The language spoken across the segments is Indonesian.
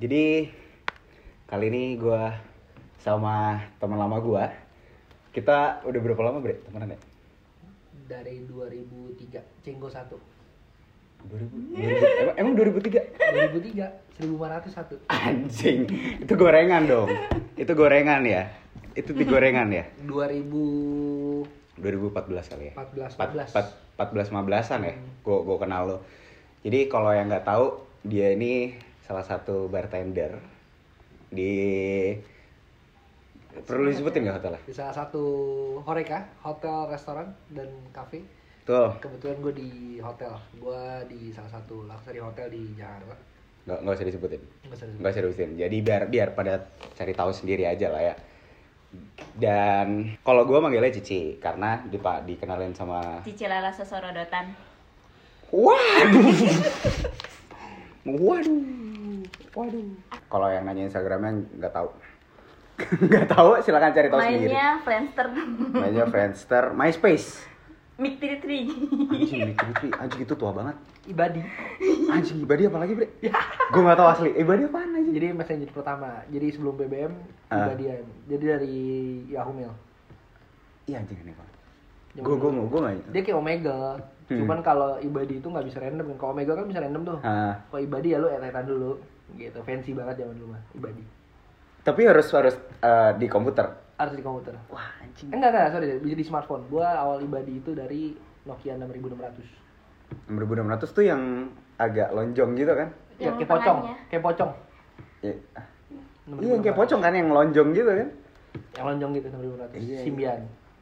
Jadi kali ini gue sama teman lama gue, kita udah berapa lama bre temenan ya? dari 2003 Cenggo 1 2000, 2000 emang, emang 2003? 2003 1501 Anjing, itu gorengan dong. Itu gorengan ya. Itu di gorengan ya. 2014 2014 kali ya. 14 14 15-an ya. Hmm. Gue kenal lo. Jadi kalau yang nggak tahu, dia ini salah satu bartender di perlu disebutin nggak hotelnya? di salah satu Horeca hotel restoran dan cafe Tuh, kebetulan gue di hotel gue di salah satu luxury hotel di Jakarta nggak nggak usah disebutin. nggak usah disebut. Nggak usah disebutin. Jadi biar biar pada cari tahu sendiri aja lah ya. Dan kalau gue manggilnya Cici karena dipak dikenalin sama Cici Lala Sosorodotan. Waduh. Waduh. Waduh. Kalau yang nanya Instagramnya nggak tahu. nggak tahu silakan cari tahu sendiri. Mainnya Friendster. Mainnya Friendster, MySpace. Mik Tri Tri. Anjing, anjing itu tua banget. Ibadi Anjing, Ibadi apa lagi, Bre? Gue nggak tahu asli. Ibadi apaan aja? jadi messenger pertama jadi sebelum BBM Ah. Ibadian jadi dari Yahoo Mail Iya anjing ini, Pak. Gue gue mau gue nggak. dia kayak Omega Hmm. cuman kalau Ibadi itu nggak bisa random kan kalau Omega kan bisa random tuh Ah, kalau Ibadi ya lu etetan dulu gitu fancy banget zaman dulu mah Ibadi tapi harus harus eh, di komputer. harus di komputer Wah, anjing. Eh, enggak enggak sorry bisa di smartphone gua awal Ibadi itu dari Nokia 6600 Nomor 2600 tuh yang agak lonjong gitu kan? ya Yang kayak pocong kayak pocong Iya, 6600. iya yang kayak pocong kan yang lonjong gitu kan? yang lonjong gitu 6500 Iya, iya. Symbian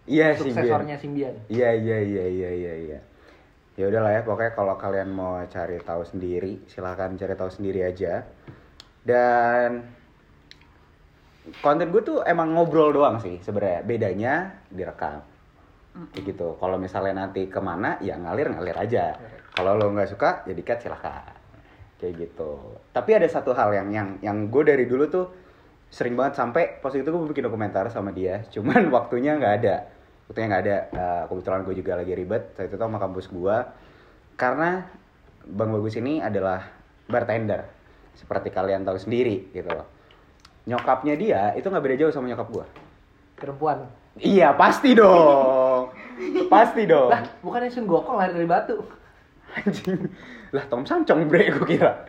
Iya suksesornya Symbian Iya iya iya iya iya iya. Ya udahlah ya pokoknya kalau kalian mau cari tahu sendiri silahkan cari tahu sendiri aja. Dan konten gue tuh emang ngobrol doang sih sebenarnya. Bedanya direkam. Kayak gitu. Kalau misalnya nanti ke mana ya ngalir ngalir aja. Kalau lo nggak suka ya dikat silahkan. Kayak gitu. Tapi ada satu hal yang yang yang gue dari dulu tuh sering banget sampai pas itu gue bikin dokumenter sama dia. Cuman waktunya nggak ada. Waktunya nggak ada. Eh, kebetulan gue juga lagi ribet. Saat itu sama kampus gue. Karena Bang Bagus ini adalah bartender. Seperti kalian tahu sendiri gitu loh. Nyokapnya dia itu nggak beda jauh sama nyokap gue. perempuan Iya pasti dong. pasti dong. lah bukannya Sun Gokong lari dari batu Anjing. Lah Tom Samcong bre gue kira.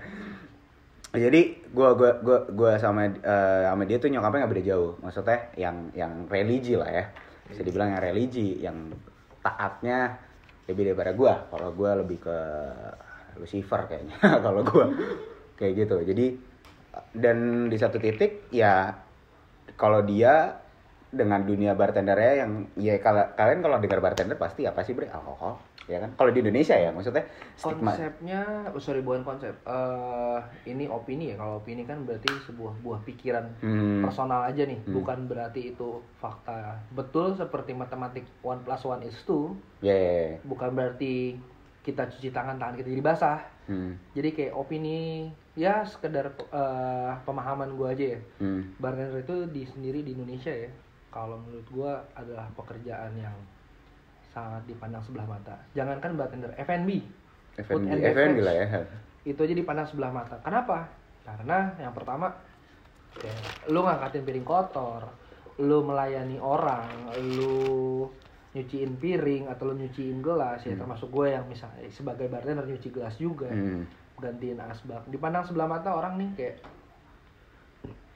Jadi gua gua gua gua sama eh, sama dia tuh nyokapnya nggak beda jauh. Maksudnya yang yang religi lah ya. Bisa dibilang yang religi, yang taatnya lebih daripada gua. Kalau gua lebih ke Lucifer kayaknya. Kalau gua kayak gitu. Jadi dan di satu titik ya kalau dia dengan dunia bartendernya yang ya kalau kalian kalau dengar bartender pasti apa sih bre alkohol ya kan kalau di Indonesia ya maksudnya stigma konsepnya oh, sorry bukan konsep Eh ini opini ya kalau opini kan berarti sebuah buah pikiran Hmm. personal aja nih Hmm. bukan berarti itu fakta betul seperti matematik one plus one is two ya ya, ya. bukan berarti kita cuci tangan tangan kita jadi basah Hmm. jadi kayak opini ya sekedar eh, pemahaman gua aja ya Hmm. bartender itu di sendiri di Indonesia ya kalau menurut gua adalah pekerjaan yang sangat dipandang sebelah mata jangankan bartender F&B FNB beverage. lah ya itu aja dipandang sebelah mata. Kenapa? Karena yang pertama, ya, lu ngangkatin piring kotor, lu melayani orang, lu nyuciin piring atau lu nyuciin gelas ya termasuk gue yang misalnya sebagai bartender nyuci gelas juga Hmm. gantiin asbak dipandang sebelah mata orang nih kayak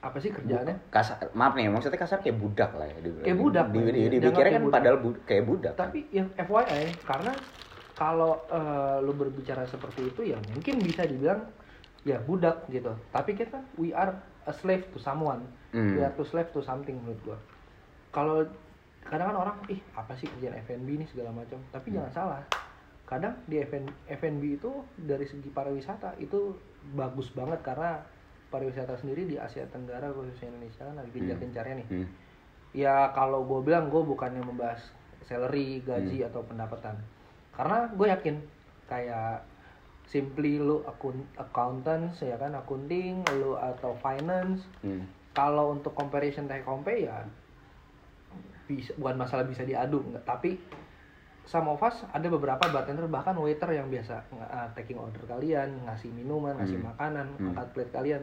apa sih kerjaannya kasar maaf nih maksudnya kasar kayak budak lah ya dibilang. Kayak budak, di, di, Dianggap kan budak. padahal bu- kayak budak kan. tapi yang FYI karena kalau eh, lu berbicara seperti itu ya mungkin bisa dibilang ya budak gitu tapi kita we are a slave to someone Hmm. we are to slave to something menurut gua kalau kadang kan orang ih apa sih kerjaan F&B ini segala macam tapi Hmm. jangan salah kadang di F&B itu dari segi pariwisata itu bagus banget karena pariwisata sendiri di Asia Tenggara khususnya Indonesia kan lagi gencar-gencarnya nih Hmm. ya kalau gue bilang gue bukannya membahas salary gaji Hmm. atau pendapatan karena gue yakin kayak simply lu akun accountants ya kan accounting lu atau finance Hmm. kalau untuk comparison take compare ya bisa bukan masalah bisa diadu enggak tapi some of us ada beberapa bartender bahkan waiter yang biasa uh, taking order kalian ngasih minuman ngasih Hmm. makanan Hmm. angkat plate kalian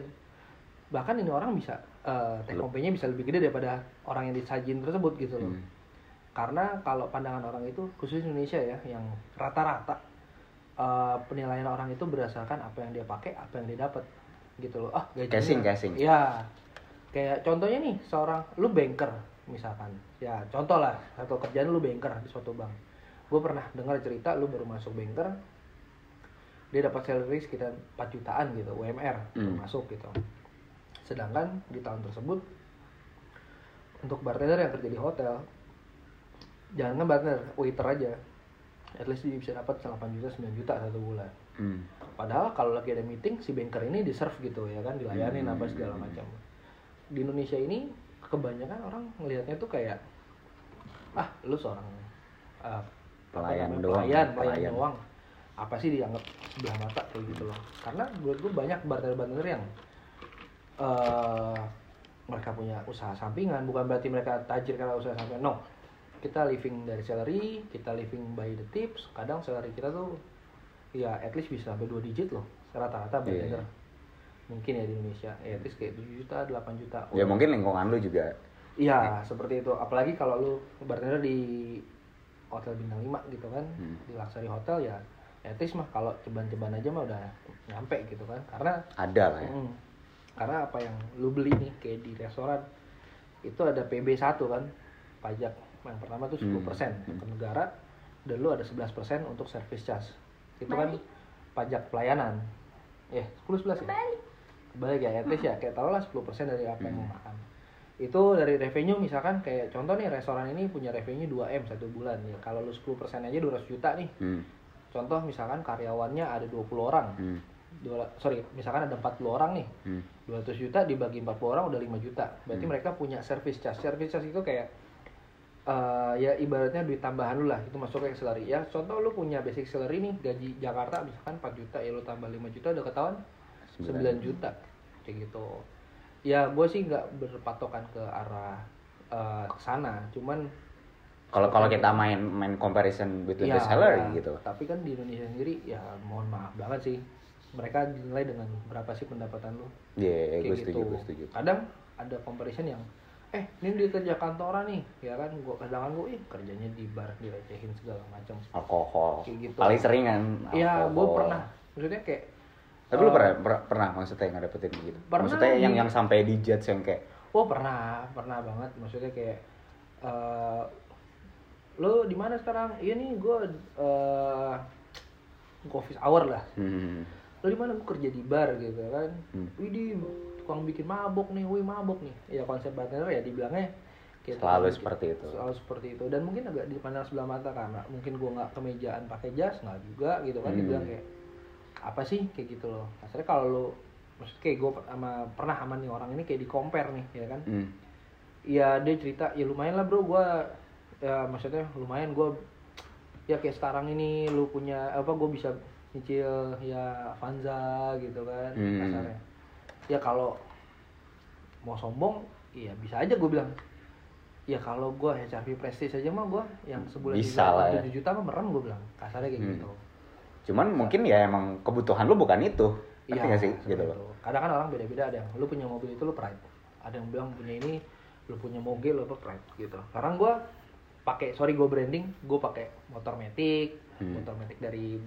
bahkan ini orang bisa eh, take bisa lebih gede daripada orang yang disajin tersebut gitu loh. Hmm. karena kalau pandangan orang itu khusus Indonesia ya yang rata-rata eh, penilaian orang itu berdasarkan apa yang dia pakai apa yang dia dapat gitu loh. Ah gajinya. Casing, casing. ya kayak contohnya nih seorang lu banker misalkan. Ya contoh lah atau kerjaan lu banker di suatu bank. Gue pernah dengar cerita lu baru masuk banker dia dapat salary sekitar 4 jutaan gitu UMR Hmm. masuk gitu sedangkan di tahun tersebut untuk bartender yang kerja di hotel jangan bartender waiter aja at least dia bisa dapat 8 juta 9 juta satu bulan Hmm. padahal kalau lagi ada meeting si banker ini di serve gitu ya kan dilayanin Hmm. apa segala macam di Indonesia ini kebanyakan orang melihatnya tuh kayak ah lu seorang uh, Pelayan namanya, doang, pelayan, pelayan pelayan. doang apa sih dianggap sebelah mata kayak gitu loh karena buat gue banyak bartender-bartender yang eh mereka punya usaha sampingan bukan berarti mereka tajir karena usaha sampingan no kita living dari salary kita living by the tips kadang salary kita tuh ya at least bisa sampai 2 digit loh rata-rata Iya. bartender mungkin ya di Indonesia ya, at least kayak 7 juta 8 juta Ya mungkin lingkungan lu juga. Iya, seperti itu. Apalagi kalau lu bartender di hotel bintang 5 gitu kan, Hmm. di luxury hotel ya, at least mah kalau ceban-ceban aja mah udah nyampe gitu kan. Karena Ada lah ya. mm, karena apa yang lu beli nih kayak di restoran itu ada PB1 kan, pajak yang pertama tuh 10% Hmm. ke negara dan lu ada 11% untuk service charge. Itu kan pajak pelayanan. Eh, 10 11 ya? Balik. balik ya at least ya kayak taruhlah 10% dari apa yang Hmm. mau makan itu dari revenue misalkan kayak contoh nih restoran ini punya revenue 2M satu bulan ya kalau lu 10% aja 200 juta nih Hmm. contoh misalkan karyawannya ada 20 orang Hmm. Dua, sorry misalkan ada 40 orang nih. Hmm. 200 juta dibagi 40 orang udah 5 juta. Berarti Hmm. mereka punya service charge. Service charge itu kayak eh, ya ibaratnya duit tambahan lu lah. Itu masuk ke salary. Ya contoh lu punya basic salary nih gaji Jakarta misalkan 4 juta ya lu tambah 5 juta udah ketahuan? 9 juta. Kayak gitu. Ya gue sih nggak berpatokan ke arah ke sana. Cuman Kalau kalau kita main main comparison between ya, the salary ya, gitu. tapi kan di Indonesia sendiri ya mohon maaf banget sih mereka dinilai dengan berapa sih pendapatan lu Iya, kayak gue setuju, gitu gue setuju. kadang ada comparison yang eh ini dia kerja kantoran nih ya kan gua kadang gue ih kerjanya di bar direcehin segala macam Alkohol. Kayak gitu. Paling sering kan. Iya, gue pernah maksudnya kayak Tapi lu eh, pernah, pernah pernah maksudnya yang dapetin gitu. Pernah maksudnya yang yang sampai di judge yang kayak Oh pernah, pernah banget. Maksudnya kayak eh lo di mana sekarang? Iya nih gue uh, office hour lah. hmm, Lo di mana? Gue kerja di bar gitu kan. Hmm. Widih, tukang bikin mabok nih, wih mabok nih. Ya konsep bartender ya dibilangnya kayak Selalu tukang seperti bikin- itu. Selalu seperti itu. Dan mungkin agak dipandang sebelah mata karena mungkin gue nggak kemejaan pakai jas, nggak juga gitu kan. Hmm. Dibilang kayak apa sih kayak gitu loh. Akhirnya kalau lo maksudnya kayak gue sama pernah sama nih orang ini kayak di compare nih ya kan hmm, Iya dia cerita ya lumayan lah bro gue ya maksudnya lumayan gue ya kayak sekarang ini lu punya apa gue bisa nyicil ya Avanza gitu kan Hmm. kasarnya ya kalau mau sombong iya bisa aja gue bilang ya kalau gue HRV Prestige aja mah gue yang sebulan Bisa juga lah ya. 7 juta mah merem gue bilang kasarnya kayak Hmm. gitu cuman mungkin ya emang kebutuhan lu bukan itu. Iya, nggak sih gitu itu. loh. Kadang kan orang beda-beda ada yang lu punya mobil itu lu pride. Ada yang bilang punya ini lu punya moge lu apa pride gitu. Sekarang gua pakai sorry gue branding, gue pakai motor Matic, Hmm. motor Matic dari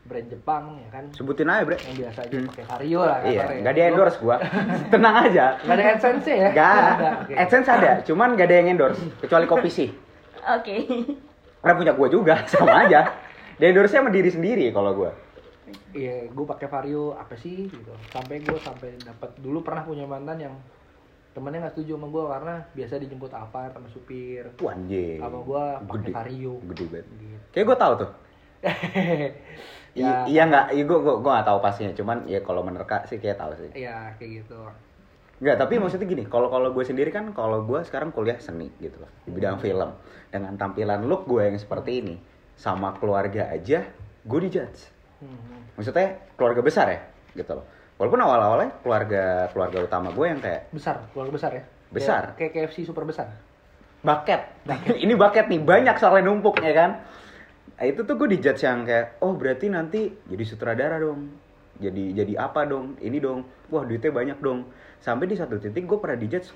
brand Jepang ya kan. Sebutin aja, Bre. Yang biasa aja Hmm. pakai Vario lah Iya, kasarnya. nggak di endorse gua. Tenang aja. Gak ada AdSense ya? Gak, ada. oke. AdSense ada, cuman gak ada yang endorse kecuali kopi sih. Oke. Karena punya gua juga, sama aja. Dia endorse sama diri sendiri kalau gua. Iya, gue pakai Vario apa sih gitu. Sampai gue sampai dapat dulu pernah punya mantan yang temennya nggak setuju sama gue karena biasa dijemput apa sama supir. Anjing. Sama gua pakai. Vario. Gede banget. Gitu. Kayak gua tahu tuh. ya, I- iya nggak, iya gua, gua, gua nggak tahu pastinya. Cuman ya kalau menerka sih kayak tahu sih. Iya kayak gitu. Nggak, tapi maksudnya gini, kalau kalau gue sendiri kan, kalau gue sekarang kuliah seni gitu loh, di bidang film. Dengan tampilan look gue yang seperti ini, sama keluarga aja, gue dijudge. Hmm. Maksudnya keluarga besar ya, gitu loh. Walaupun awal-awalnya keluarga keluarga utama gue yang kayak Besar, keluarga besar ya. Besar. Kayak, kayak KFC super besar. bucket. ini bucket nih, banyak soalnya numpuk ya kan. Nah, itu tuh gue dijudge yang kayak, oh berarti nanti jadi sutradara dong. Jadi jadi apa dong? Ini dong. wah duitnya banyak dong sampai di satu titik gue pernah dijudge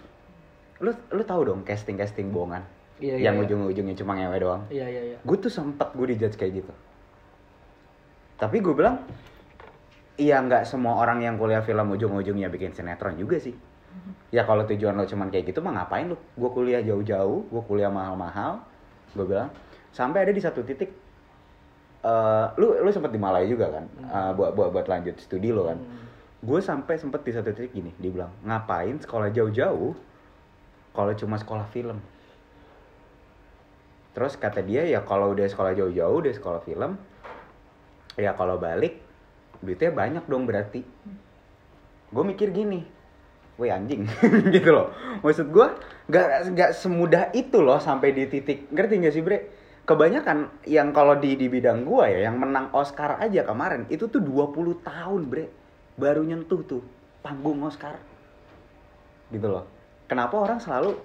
lu lu tahu dong casting casting bohongan Iya, iya, yang iya. ujung-ujungnya cuma ngewe doang Iya iya iya. gue tuh sempet gue dijudge kayak gitu tapi gue bilang iya nggak semua orang yang kuliah film ujung-ujungnya bikin sinetron juga sih ya kalau tujuan lo cuman kayak gitu mah ngapain lu gue kuliah jauh-jauh gue kuliah mahal-mahal gue bilang sampai ada di satu titik eh lu lu sempet di Malaya juga kan? Eh, buat buat buat lanjut studi lo kan? Hmm. gue sampai sempet di satu titik gini dia bilang ngapain sekolah jauh-jauh kalau cuma sekolah film? Terus kata dia ya kalau udah sekolah jauh-jauh udah sekolah film ya kalau balik duitnya banyak dong berarti. Gue mikir gini woi anjing gitu loh. Maksud gue nggak nggak semudah itu loh sampai di titik ngerti nggak sih bre kebanyakan yang kalau di di bidang gue ya yang menang Oscar aja kemarin itu tuh 20 tahun bre. Baru nyentuh tuh panggung Oscar. Gitu loh. Kenapa orang selalu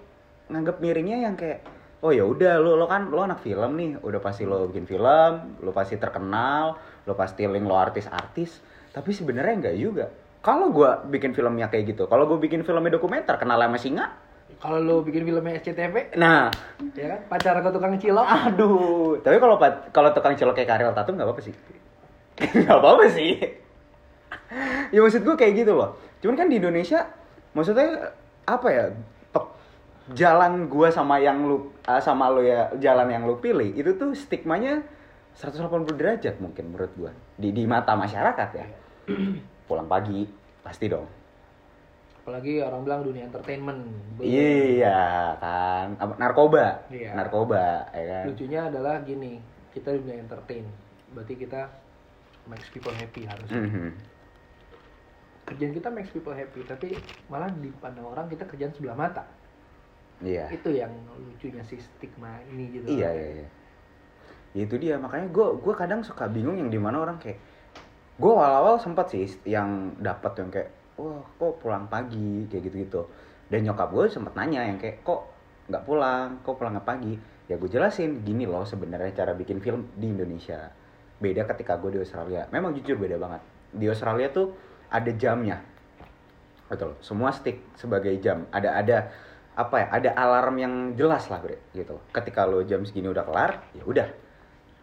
nganggap miringnya yang kayak oh ya udah lo lo kan lo anak film nih udah pasti lo bikin film lo pasti terkenal lo pasti link lo artis-artis. Tapi sebenarnya enggak juga. Kalau gua bikin filmnya kayak gitu kalau gue bikin filmnya dokumenter kenal sama singa Kalau lu bikin filmnya SCTV, nah. Ya kan? Pacar ke tukang cilok. aduh. Tapi kalau kalau tukang celok kayak Karel Tatum nggak apa-apa sih. Nggak apa-apa sih. Ya maksud gue kayak gitu loh. Cuman kan di Indonesia maksudnya apa ya jalan gua sama yang lu ah, sama lu ya jalan yang lu pilih itu tuh stigmanya 180 derajat mungkin menurut gua. Di di mata masyarakat ya. Pulang pagi pasti dong Apalagi orang bilang dunia entertainment. Iya kan narkoba Iya. narkoba ya kan Lucunya adalah gini, kita dunia entertain. Berarti kita makes people happy harusnya. Mhm. Kerjaan kita makes people happy, tapi malah dipandang orang kita kerjaan sebelah mata. iya Itu yang lucunya sih stigma ini gitu. Iya iya iya. Ya, itu dia makanya gue gua kadang suka bingung yang di mana orang kayak gue awal-awal sempat sih yang dapat yang kayak wah kok pulang pagi? Kayak gitu-gitu. Dan nyokap gue sempat nanya yang kayak kok nggak pulang? Kok pulangnya pagi? Ya gue jelasin gini loh sebenarnya cara bikin film di Indonesia. Beda ketika gue di Australia. Memang jujur beda banget. Di Australia tuh ada jamnya. Betul. Semua stick sebagai jam. Ada ada apa ya ada alarm yang jelas lah bre gitu. Ketika lo jam segini udah kelar ya udah.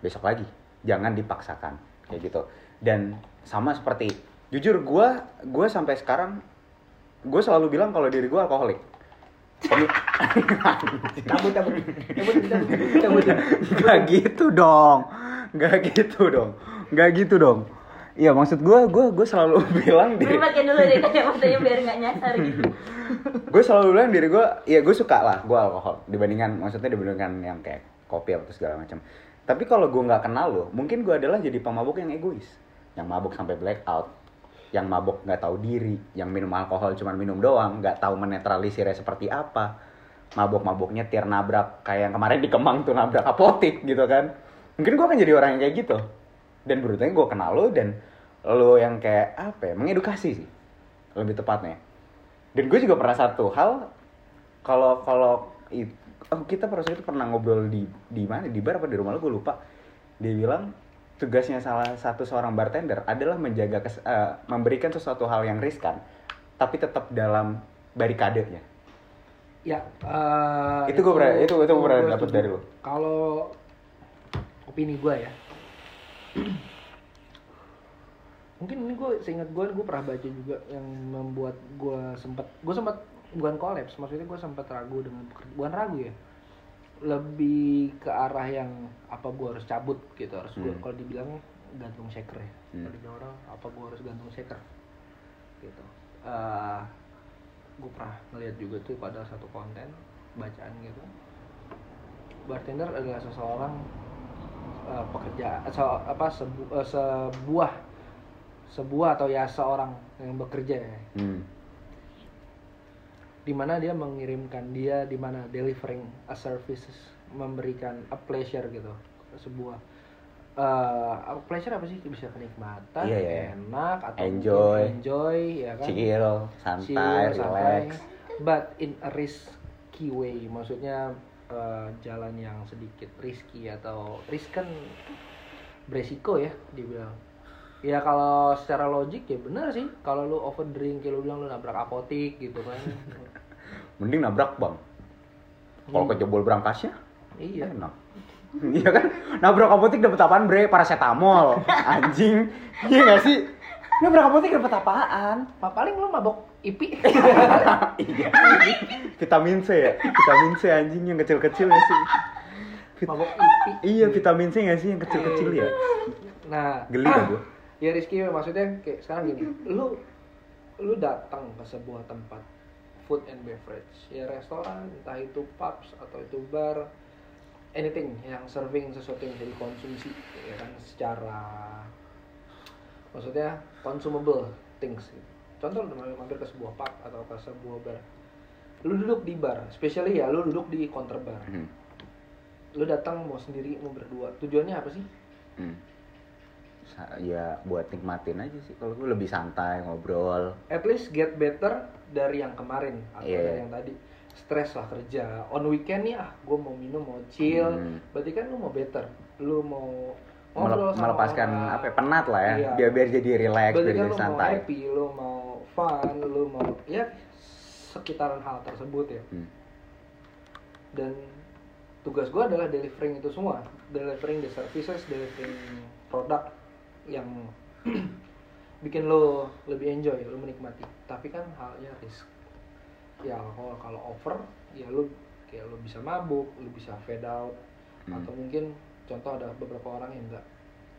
Besok lagi. Jangan dipaksakan. Kayak gitu. Dan sama seperti jujur gua gua sampai sekarang gue selalu bilang kalau diri gue alkoholik. Pemi- Cabut, cabut. Cabut, gitu dong. Gak gitu dong. Gak gitu dong. Iya maksud gue gue gue selalu bilang Gue diri pakai dulu deh kacamatanya biar nggak nyasar gitu. gue selalu bilang diri gue ya gue suka lah gue alkohol. Dibandingkan maksudnya dibandingkan yang kayak kopi atau segala macam. Tapi kalau gue nggak kenal lo mungkin gue adalah jadi pemabuk yang egois. Yang mabuk sampai blackout yang mabuk nggak tahu diri yang minum alkohol cuma minum doang nggak tahu menetralisirnya seperti apa. Mabuk nyetir nabrak kayak yang kemarin di Kemang tuh nabrak apotik gitu kan. Mungkin gue akan jadi orang yang kayak gitu. Dan beruntungnya gue kenal lo dan lo yang kayak apa ya mengedukasi sih lebih tepatnya. Dan gue juga pernah satu hal kalau kalau oh, kita pada itu pernah ngobrol di di mana di bar apa di rumah lo gue lupa. Dia bilang tugasnya salah satu seorang bartender adalah menjaga kes- eh, memberikan sesuatu hal yang riskan tapi tetap dalam barikadenya Ya, eh, Itu gua pernah- itu- itu gua pernah setuju. dari lu. Kalau opini gue ya, mungkin ini gue seingat gue, gue pernah baca juga yang membuat gue sempat, gue sempat bukan kolaps, maksudnya gue sempat ragu dengan bukan ragu ya, lebih ke arah yang apa gue harus cabut gitu, harus gue Hmm. kalau dibilang gantung shaker ya, Hmm. kalau dibilang orang apa gue harus gantung shaker, gitu. Eh, gue pernah ngeliat juga tuh pada satu konten bacaan gitu bartender adalah seseorang uh, pekerja so, apa sebu- uh, sebuah sebuah atau ya seorang yang bekerja ya hmm. Di mana dia mengirimkan dia di mana delivering a services memberikan a pleasure gitu sebuah uh, a pleasure apa sih? Bisa kenikmatan Iya, iya. enak atau Enjoy. enjoy ya kan? Chill santai Chill, relax. but in a risky way maksudnya eh, jalan yang sedikit risky atau risk kan beresiko ya dibilang Ya kalau secara logik ya benar sih. Kalau lu overdrink, kayak lu bilang lu nabrak apotik gitu kan. Mending nabrak bang. Kalau kejebol berangkasnya, iya. enak. Iya kan? Nabrak apotik dapat apaan bre? Paracetamol. Anjing. Iya gak sih? Nabrak apotik dapat apaan? Pa- Paling lu mabok ipi. iya. Vitamin C ya? Vitamin C anjing yang kecil-kecil ya sih? Vit- mabok ipi. Iya vitamin C gak sih yang kecil-kecil ya? Nah, Geli dah gua. Ya Rizky maksudnya kayak sekarang gini, lu lu datang ke sebuah tempat food and beverage, ya restoran, entah itu pubs atau itu bar, anything yang serving sesuatu yang bisa dikonsumsi, ya kan secara maksudnya consumable things. gitu. Contoh lu mampir ke sebuah pub atau ke sebuah bar, lu duduk di bar, especially ya lu duduk di counter bar, Hmm. lu datang mau sendiri mau berdua, tujuannya apa sih? Hmm. Ya buat nikmatin aja sih. Kalau gue lebih santai ngobrol. at least get better dari yang kemarin atau Iya. dari yang tadi stres lah kerja on weekend nih ah gue mau minum mau chill Hmm. berarti kan lu mau better lu mau ngobrol sama melepaskan orang. apa ya, penat lah ya. Iya. Biar biar jadi relax, berarti biar kan jadi lu mau santai. happy lu mau fun lu mau ya sekitaran hal tersebut ya Hmm. dan tugas gue adalah delivering itu semua delivering the services delivering produk yang bikin lo lebih enjoy lo menikmati tapi kan halnya risk ya alkohol kalau over ya lo kayak lo bisa mabuk lo bisa fade out Hmm. atau mungkin contoh ada beberapa orang yang enggak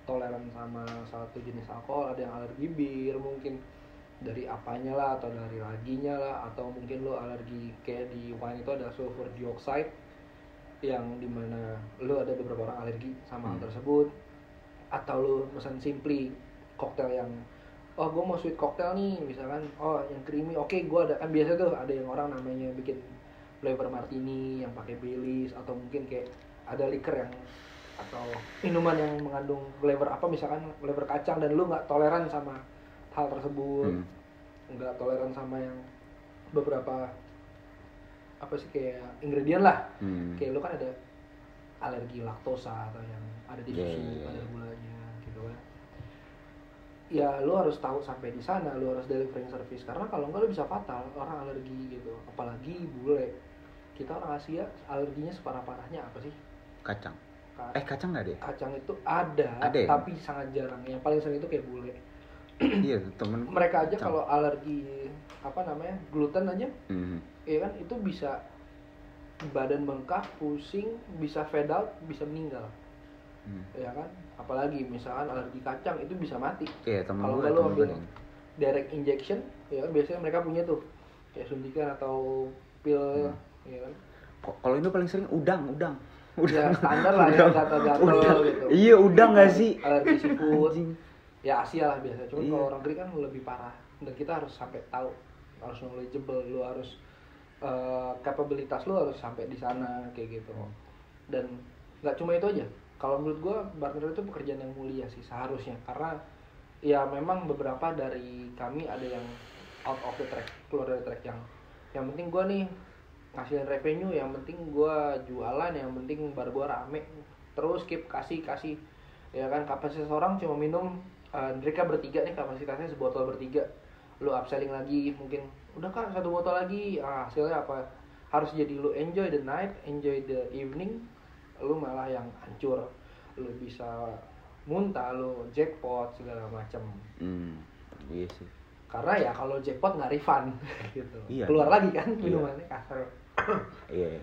toleran sama satu jenis alkohol ada yang alergi bir mungkin dari apanya lah atau dari laginya lah atau mungkin lo alergi kayak di wine itu ada sulfur dioxide yang di mana lo ada beberapa orang alergi sama hal Hmm. tersebut atau lo pesan simply koktail yang oh gue mau sweet cocktail nih misalkan oh yang creamy oke gue ada kan biasa tuh ada yang orang namanya bikin flavor martini yang pakai Baileys atau mungkin kayak ada liquor yang atau minuman yang mengandung flavor apa misalkan flavor kacang dan lu nggak toleran sama hal tersebut Hmm. nggak toleran sama yang beberapa apa sih kayak ingredient lah Hmm. kayak lu kan ada alergi laktosa atau yang ada di Iya, susu iya, iya. ada gulanya gitu kan ya lu harus tahu sampai di sana lu harus delivering service karena kalau enggak lu bisa fatal orang alergi gitu apalagi bule kita orang Asia alerginya separah parahnya apa sih Kacang. Ka- Eh kacang nggak deh? kacang itu ada, Ada ya? tapi sangat jarang yang paling sering itu kayak bule iya temen. mereka aja kalau alergi apa namanya gluten aja Hmm. ya kan itu bisa badan bengkak pusing bisa fade out bisa meninggal Hmm. ya kan apalagi misalkan alergi kacang itu bisa mati Iya temen Kalau nggak gue ambil direct injection ya kan biasanya mereka punya tuh kayak suntikan atau pil Hmm. ya kan Kalau Indo paling sering udang, udang. ya standar lah ya gatal-gatal Udang. gitu Iya udang nggak sih? alergi seafood Anjing. ya Asia lah biasa cuman Iya. kalau orang Greek kan lebih parah dan kita harus sampai tahu harus knowledgeable lu harus eh, kapabilitas lu harus sampai di sana kayak gitu dan nggak cuma itu aja kalau menurut gua bartender itu pekerjaan yang mulia sih seharusnya. Karena ya memang beberapa dari kami ada yang out of the track keluar dari track yang yang penting gua nih ngasihin revenue yang penting gua jualan yang penting bar gua rame. Terus keep kasih kasih. Ya kan kapasitas orang cuma minum eh, mereka bertiga nih kapasitasnya sebotol bertiga. Lu upselling lagi mungkin udah kan satu botol lagi. Ah, hasilnya apa? Harus jadi lu enjoy the night enjoy the evening lu malah yang hancur lu bisa muntah lu jackpot segala macam Hmm. Iya sih. karena ya kalau jackpot nggak refund gitu Iya. keluar lagi kan Iya. minumannya kasar Iya.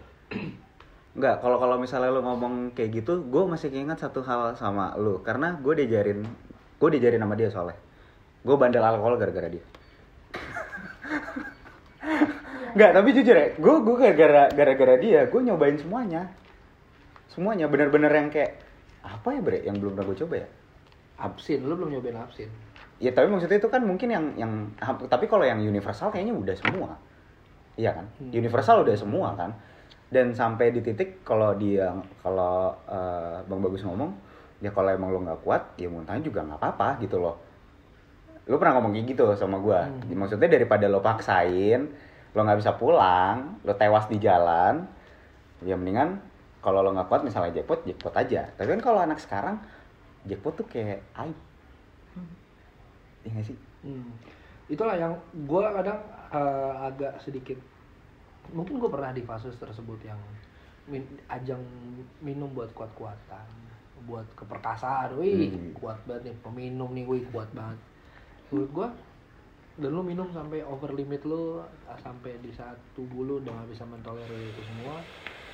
Enggak, kalau kalau misalnya lu ngomong kayak gitu, gue masih keinget satu hal sama lu karena gue diajarin, gue diajarin sama dia soalnya. Gue bandel alkohol gara-gara dia. Enggak, tapi jujur ya, gue gue gara-gara gara-gara dia, gue nyobain semuanya. Semuanya bener-bener yang kayak apa ya bre yang belum pernah gue coba ya. absin lu belum nyobain absin Ya tapi maksudnya itu kan mungkin yang yang tapi kalau yang universal kayaknya udah semua. Iya kan? Hmm. Universal udah semua kan. Dan sampai di titik kalau dia kalau eh, Bang Bagus ngomong, ya kalau emang lo nggak kuat, ya muntahnya juga nggak apa-apa gitu loh. Lo pernah ngomong kayak gitu sama gua. Hmm. Maksudnya daripada lo paksain, lo nggak bisa pulang, lo tewas di jalan, ya mendingan kalau lo nggak kuat misalnya jackpot, jackpot aja. Tapi kan kalau anak sekarang jackpot tuh kayak aib Iya nggak sih? Hmm. Itulah yang gue kadang eh, agak sedikit mungkin gue pernah di fase tersebut yang min- ajang minum buat kuat-kuatan, buat keperkasaan, wih Hmm. kuat banget nih peminum nih, wih kuat banget. Menurut gue dan lu minum sampai over limit lu sampai di saat tubuh lu udah gak bisa mentolerir itu semua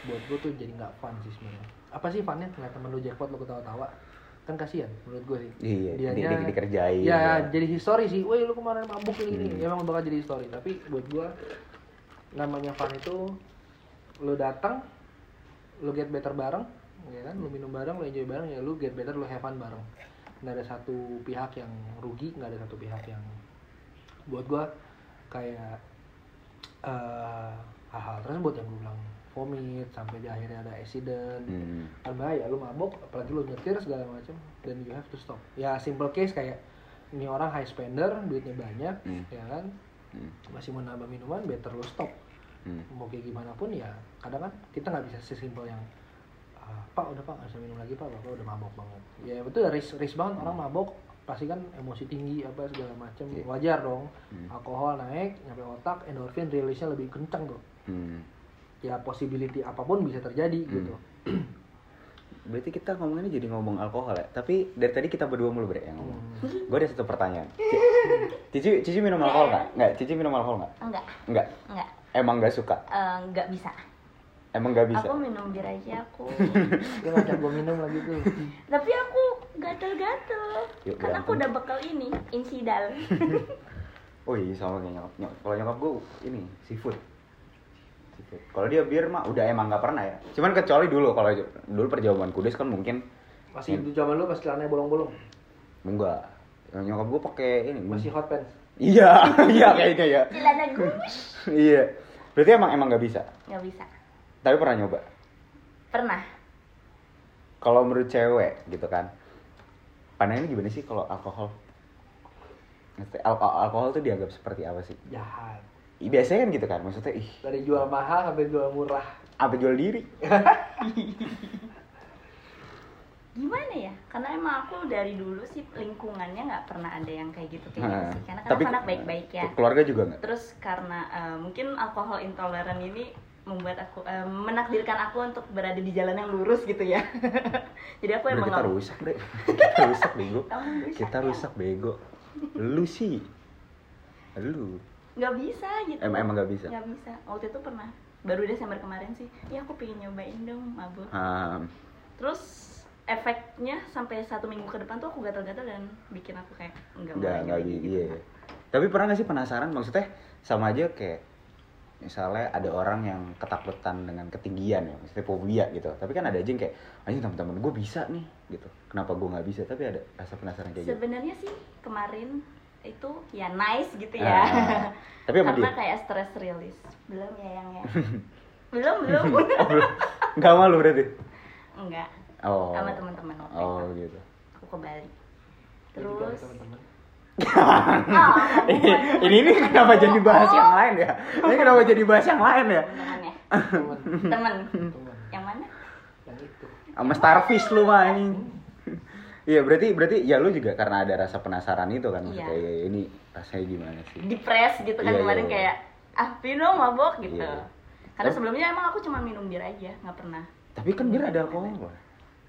buat gue tuh jadi nggak fun sih sebenarnya. Apa sih funnya? Ngeliat temen lu jackpot lu ketawa-tawa. Kan kasihan menurut gue sih. Iya, di, Dianya- di, dikerjain. ya jadi histori sih. Woi lu kemarin mabuk ini ini. Hmm. ya, emang bakal jadi histori tapi buat gua namanya fun itu lu datang lu get better bareng ya kan? Lu minum bareng lu enjoy bareng ya lu get better lu have fun bareng. Nggak ada satu pihak yang rugi nggak ada satu pihak yang buat gua kayak eh hal-hal tersebut yang gue bilang vomit sampai di akhirnya ada accident Hmm. kan bahaya lu mabok apalagi lu nyetir segala macam dan you have to stop ya simple case kayak ini orang high spender duitnya banyak Hmm. ya kan Hmm. masih mau nambah minuman better lu stop Hmm. mau kayak gimana pun ya kadang kan kita nggak bisa sesimpel yang "Ah, pak udah pak nggak bisa minum lagi pak bapak udah mabok banget ya betul risk risk banget orang mabok pasti kan emosi tinggi apa segala macam Iya. wajar dong Hmm. alkohol naik nyampe otak endorfin rilisnya lebih kencang tuh Hmm. Ya possibility apa pun bisa terjadi Hmm. gitu Berarti kita ngomonginnya jadi ngomong alkohol ya. Tapi dari tadi kita berdua mulu bre yang ngomong. Hmm. Gue ada satu pertanyaan. Cici, Cici minum alkohol nggak? Nggak. Cici minum alkohol nggak? Enggak, Nggak. enggak. Emang nggak suka? Eh, enggak bisa. Emang nggak bisa? Aku minum bir aja aku. dia ngajak gue minum lagi tuh Tapi aku gatel-gatel. Yuk, Karena aku udah bekal ini, insidal. Oh iya sama kayak nyokap. Nyok- Kalau nyokap gue ini seafood. Seafood. Kalau dia bir mah udah emang nggak pernah ya. Cuman kecuali dulu kalau dulu perjamuan kudus kan mungkin masih itu zaman lu pas celananya bolong-bolong enggak. Yang Nyokap gue pakai ini. masih hot pants Iya, iya kayaknya ya. Celana gus. Iya. Berarti emang emang nggak bisa. Enggak bisa. Tapi pernah nyoba. Pernah. Kalau menurut cewek gitu kan. Pandangannya gimana sih kalau alkohol? Al- al- alkohol tuh dianggap seperti apa sih? jahat Biasanya kan gitu kan. Maksudnya ih, dari jual mahal sampai jual murah apa jual diri? Gimana ya? Karena emang aku dari dulu sih lingkungannya nggak pernah ada yang kayak gitu kayak Nah, gitu sih. Karena kan tapi- anak baik-baik ya. Keluarga juga nggak? Terus karena eh, mungkin alkohol intoleran ini membuat aku eh, menakdirkan aku untuk berada di jalan yang lurus gitu ya. Jadi aku Udah emang kita rusak deh. Kita rusak bego. Kamu rusak Kita ya? rusak bego. Lu sih. Lu. Nggak bisa gitu. Em- emang nggak bisa? Nggak bisa. Waktu itu pernah baru Desember kemarin sih. Ya aku pengen nyobain dong mabuk. Ah, Terus efeknya sampai satu minggu ke depan tuh aku gatal-gatal dan bikin aku kayak nggak mau nggak lagi gitu. iya. Tapi pernah nggak sih penasaran? Maksudnya sama aja kayak misalnya ada orang yang ketakutan dengan ketinggian ya, maksudnya fobia gitu. Tapi kan ada aja yang kayak, anjing teman-teman gue bisa nih, gitu. Kenapa gue nggak bisa? Tapi ada rasa penasaran kayak gitu. Sebenarnya sih kemarin itu ya nice gitu ya. Ah, tapi sama Karena dia? kayak stress release. Belum ya yang ya. belum belum. Oh, belum. Nggak malu berarti? Enggak. Oh. Sama teman-teman waktu Oh itu. gitu. Aku ke Bali. Terus Ah, ini, ini ini kenapa jadi bahas yang lain ya? Ini kenapa jadi bahas yang lain ya? teman ya. teman Temen. teman Yang mana? yang itu Sama starfish lu mah ini. Iya berarti berarti ya lu juga karena ada rasa penasaran itu kan maksudnya Iya. ya, ini rasanya gimana sih? Depres gitu kan Iya, kemarin iya, iya. kayak ah minum mabok gitu. Iya. Karena Tapi- sebelumnya emang aku cuma minum bir aja, nggak pernah. Tapi kan bir ada alkohol.